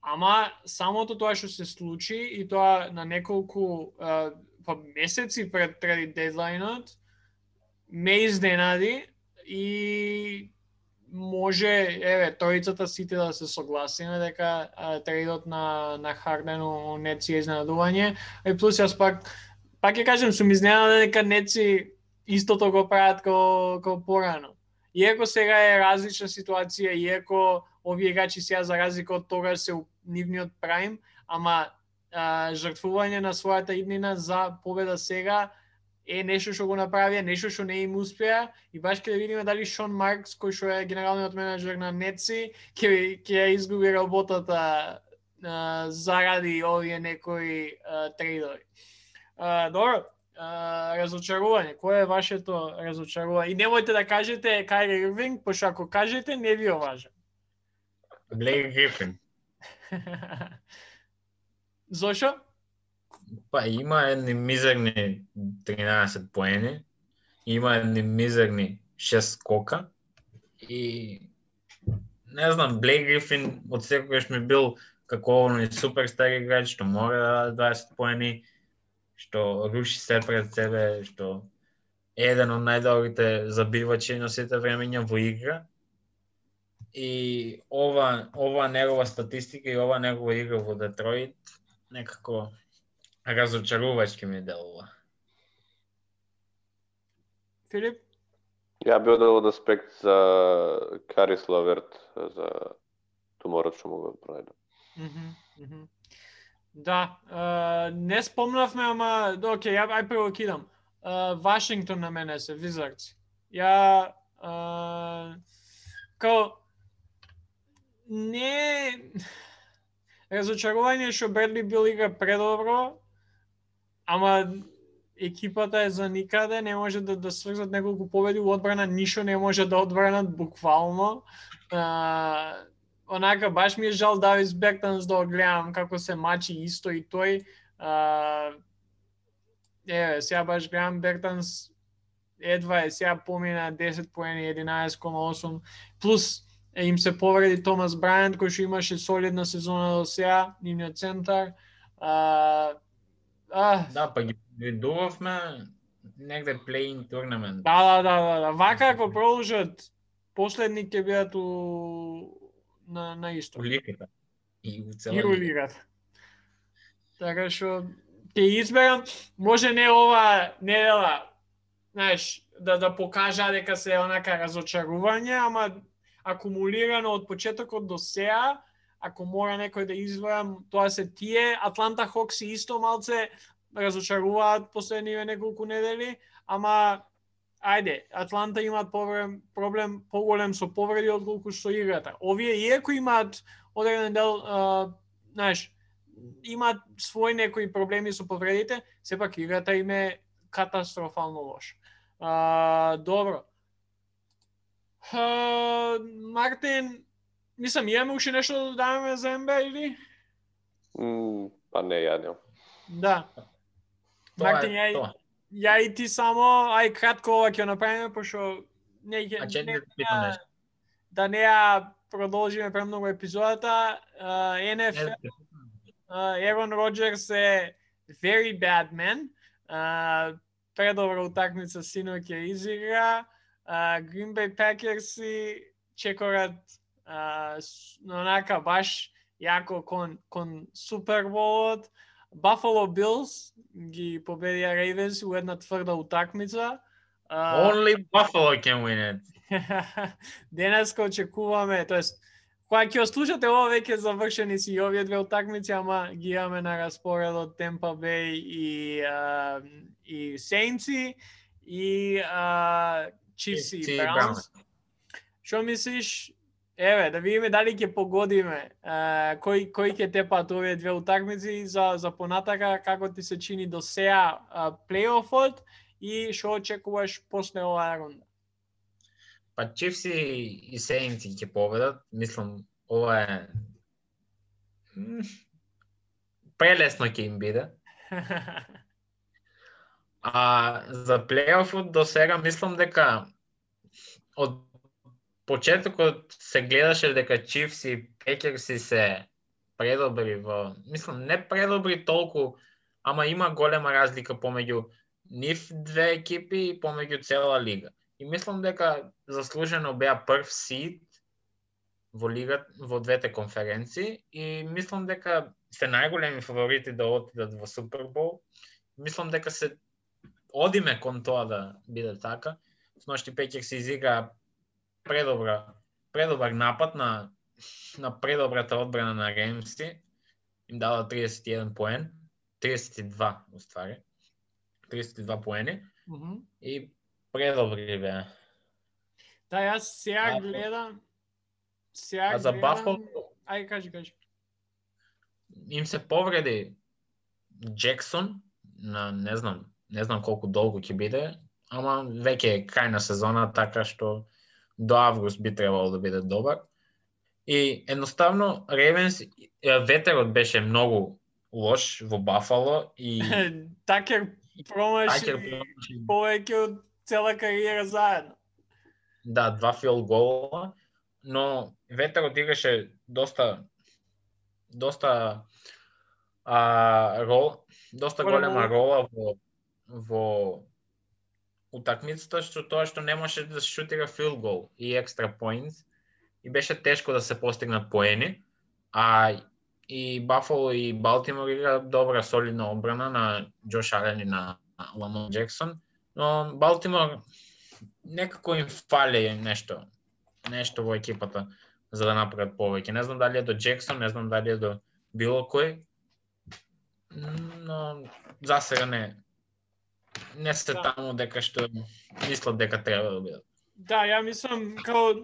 ама самото тоа што се случи и тоа на неколку uh, па месеци пред трейд дедлайнот ме изненади и може, еве, тројцата сите да се согласиме дека а, трейдот на на Хардену не си е изненадување. И плюс јас пак пак ќе кажем сум изненаден дека Неци истото го прават како како порано. Иако сега е различна ситуација, иако овие играчи сега за разлика од тога се у нивниот прайм, ама а, жртвување на својата иднина за победа сега е нешто што го направија, нешто што не им успеа и баш ќе видиме дали Шон Маркс, кој што е генералниот менеджер на Нетси, ќе ќе ја изгуби работата а, заради овие некои а, трейдови. А, добро, а, разочарување. Кое е вашето разочарување? И немојте да кажете Кайри Ирвинг, пошто ако кажете не ви оважа. Блейк Грифин. Зошо? Па има едни мизерни 13 поени, има едни мизерни 6 скока и не знам, Блейк Грифин од секогаш ми бил како оној суперстар играч што мора да даде 20 поени, што руши се пред себе, што е еден од најдобрите забивачи на сите времења во игра. И ова ова негова статистика и ова негова игра во Детройт некако разочарувачки ми делува. Филип? Ја би одел од аспект за Карис Лаверт, за туморот што му го пронајдам. Мгм, мгм. Да, а, не спомнавме, ама окей, ја ај прво кидам. А, Вашингтон на мене се Визардс. Ја а, као не разочарување што Бредли бил игра предобро, ама екипата е за никаде, не може да да сврзат неколку победи у одбрана, ништо не може да одбранат буквално. А, онака баш ми е жал Давис Бектанс да го гледам како се мачи исто и тој. А, еве, сега баш гледам Бектанс едва е сега помина 10 поени 11,8 плюс е, им се повреди Томас Брајант кој што имаше солидна сезона до сега, нивниот центар. А, а, Да, па ги видувавме негде play-in турнамент. Да, да, да, да, да. Вака ако продолжат последни ќе бидат у на на исто. У лигата. И у И цела у лига. лигата. Така што ќе изберам, може не ова недела, знаеш, да да покажа дека се онака разочарување, ама акумулирано од почетокот до сега, ако мора некој да изберам, тоа се тие. Атланта Хокси исто малце разочаруваат последниве неколку недели, ама ајде, Атланта имаат проблем, проблем поголем со повреди од колку што играта. Овие иако имаат одреден дел, а, знаеш, имаат свој некои проблеми со повредите, сепак играта им е катастрофално лоша. А, добро. А, Мартин, мислам, имаме уште нешто да додаваме за НБА или? М, па не, ја немам. Да. Мартин, ја, тоа. ја и ти само, ај кратко ова ќе го направиме, пошто не ќе А че не, не питам нешто. да не ја продолжиме премногу епизодата. Uh, NFL Не, uh, Ерон Роджерс е very bad man. Uh, предобра утакмица синоќ ја изигра. Uh, Green Bay Packers и чекорат uh, с- онака баш јако кон, кон Суперболот. Buffalo Bills ги победија Ravens у една тврда утакмица. Uh, Only Buffalo can win it. Денеска очекуваме, тоест кога ќе ослушате ова веќе завршени си и овие две утакмици, ама ги имаме на распоредот Темпа Бей и а, и Сейнци и и Chiefs и Браунс. Што мислиш? Еве, да видиме дали ќе погодиме а, кој кој ќе тепат овие две утакмици за за понатака како ти се чини до сега а, плейофот и што очекуваш после оваа рунда. Па Chiefs и, и Saints ќе победат. Мислам, ова е прелесно ќе им биде. А за плейофот до сега мислам дека од почетокот се гледаше дека Чифс и Пекерси се предобри во, мислам не предобри толку, ама има голема разлика помеѓу нив две екипи и помеѓу цела лига. И мислам дека заслужено беа прв сид во лига во двете конференции и мислам дека се најголеми фаворити да отидат во Супербол. Мислам дека се одиме кон тоа да биде така. Сношти Пекер се изигра предобра предобар напад на на предобрата одбрана на Ремси. Им дава 31 поен, 32 уствари. 32 поени Мгм. и предобри беа. Да, јас сега гледам. Сега А за. Бафало Ај, кажи, кажи. им се повреди Джексон на не знам, не знам колку долго ќе биде, ама веќе е крај на сезона, така што до август би требало да биде добар. И едноставно Ревенс ветерот беше многу лош во Бафало и Такер промаши повеќе од цела кариера заедно. Да, два фил гола, но ветерот играше доста доста а, рол, доста Голема рола во во утакмицата што тоа што не можеше да се шутира филд гол и екстра поинт и беше тешко да се постигнат поени, а и Бафало и Балтимор игра добра солидна обрана на Джош Ален и на Ламон Джексон, но Балтимор некако им фали нешто, нешто во екипата за да направат повеќе. Не знам дали е до Джексон, не знам дали е до било кој, но за сега не не се Да. таму дека што мислат дека треба да бидат. Да, ја мислам, као,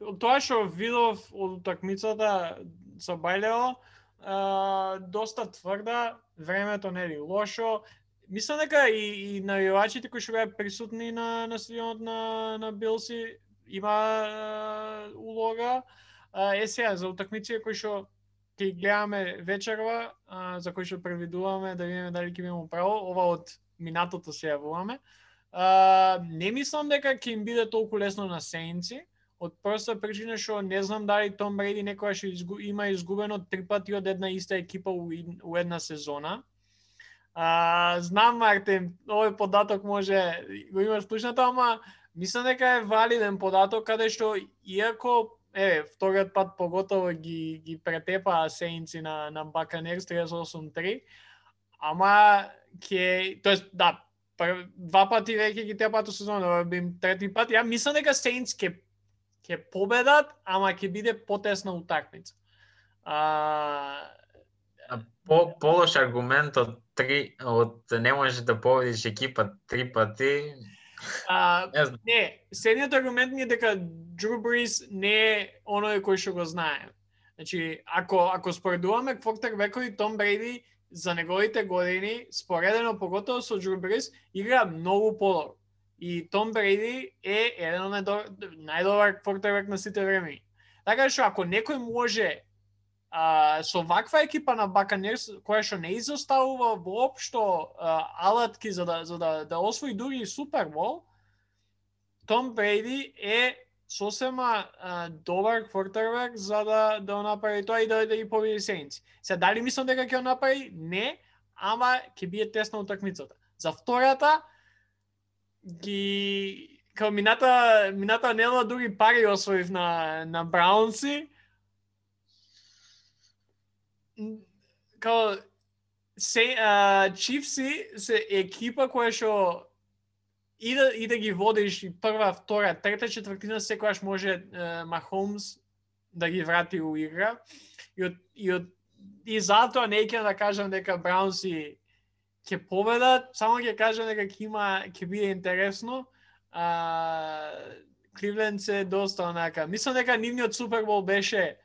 од тоа што видов од утакмицата со Бајлео, а, доста тврда, времето нели лошо. Мислам дека и, и навивачите кои што беа присутни на, на стадионот на, на Билси има а, улога. А, е сега, за утакмиците кои што ќе ги гледаме вечерва, а, за кои што превидуваме да видиме дали ќе имаме право, ова од минатото се јавуваме. А, не мислам дека ќе им биде толку лесно на Сейнци, од проста причина што не знам дали Том Бреди некогаш изгу, има изгубено три пати од една иста екипа у, у една сезона. А, знам, Мартин, овој податок може го имаш слушната, ама мислам дека е валиден податок каде што иако е вториот пат поготово ги ги претепа Сейнци на на Баканерс 38-3, ама ќе тоест да, пр, два пати веќе ги тепат у сезона, би им трети пат. Ја мислам дека Сейнц ќе ќе победат, ама ќе биде потесна утакмица. А, По, полош аргумент од три од не можеш да победиш екипа три пати. а, Не следниот аргумент ми е дека Drew Brees не е оној кој што го знаем. Значи, ако ако споредуваме квотербекови Том Брейди за неговите години, споредено поготово со Drew Brees, игра многу подобро. И Том Брейди е еден од најдобар, најдобар квотербек на сите времења. Така што ако некој може а, со ваква екипа на Баканерс која што не изоставува воопшто а, алатки за да за да да освои дури и Супербол, Том Брейди е сосема а, добар квартербек за да да го направи тоа и да да ги победи Сейнци. Се дали мислам дека ќе го направи? Не, ама ќе биде тесна утакмицата. За втората ги као мината мината нела други пари освоив на на Браунси. Као се а, Чифси се екипа која што и да, и да ги водиш и прва, втора, трета четвртина секојаш може е, Махомс да ги врати у игра. И од, и од и затоа не ќе да кажам дека Браунси ќе победат, само ќе кажам дека ќе има ќе биде интересно. А, Кливленд се доста онака. Мислам дека нивниот Супербол беше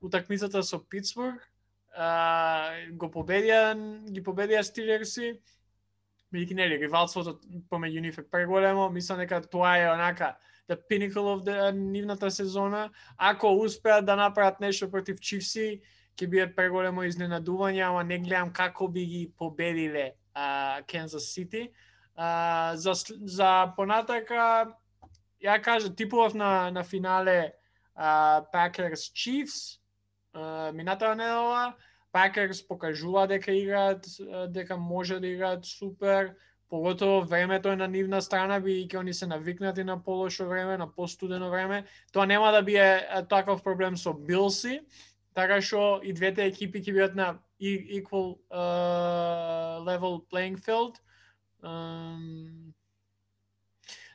утакмицата со Питсбург. А, го победија, ги победија Стилерси бидејќи нели ривалството помеѓу нив е преголемо, мислам дека тоа е онака the pinnacle of the нивната сезона. Ако успеат да направат нешто против Чивси, ќе биде преголемо изненадување, ама не гледам како би ги победиле а, Kansas City. А, за, за понатака, ја кажа, типував на, на финале а, Packers Chiefs, а, минатава недела, Пакерс покажува дека играат, дека може да играат супер, поготово времето е на нивна страна, бидејќи они се навикнати на полошо време, на постудено време. Тоа нема да биде таков проблем со Билси, така што и двете екипи ќе бидат на equal uh, level playing field. Um,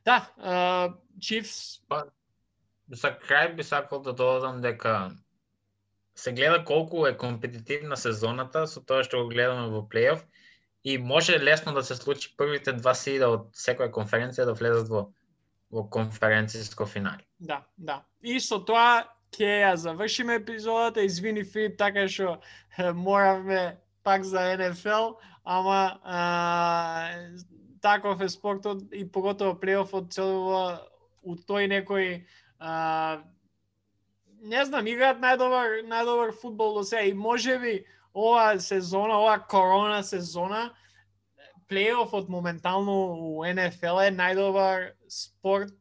да, uh, Chiefs па, За крај би сакал да додадам дека се гледа колку е компетитивна сезоната со тоа што го гледаме во плейоф и може лесно да се случи првите два сида од секоја конференција да влезат во во конференцијско финал. Да, да. И со тоа ќе ја завршиме епизодата. Извини Филип, така што моравме пак за НФЛ, ама а, таков е спортот и поготово плейофот целува у тој некој а, не знам, играат најдобар најдобар фудбал до сега и можеби ова сезона, ова корона сезона плейофот моментално у НФЛ е најдобар спорт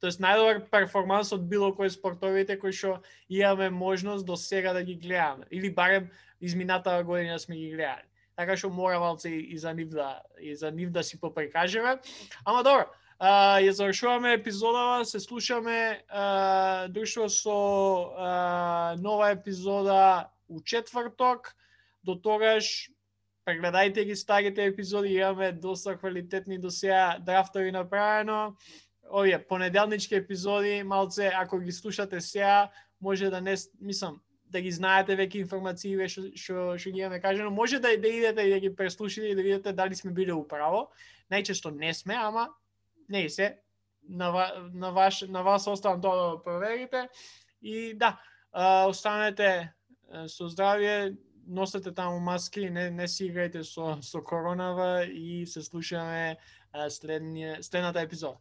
тоест најдобар перформанс од било кој спортовите кои што имаме можност до сега да ги гледаме или барем изминатава година сме ги гледали. Така што мора малце и за нив да и за нив да си поприкажеме. Ама добро, а, ја завршуваме епизодава, се слушаме а, друштво со а, нова епизода у четврток. До тогаш прегледајте ги старите епизоди, имаме доста квалитетни до сега драфтови направено. Овие понеделнички епизоди, малце ако ги слушате сега, може да не мислам да ги знаете веќе информации што што што ги имаме кажено, може да да идете и да ги преслушате и да видите дали сме биле управо. Најчесто не сме, ама не се на, ва, на, ваш, на вас оставам тоа да го проверите. И да, останете со здравје, носете таму маски, не, не си играјте со, со коронава и се слушаме а, следния, следната епизода.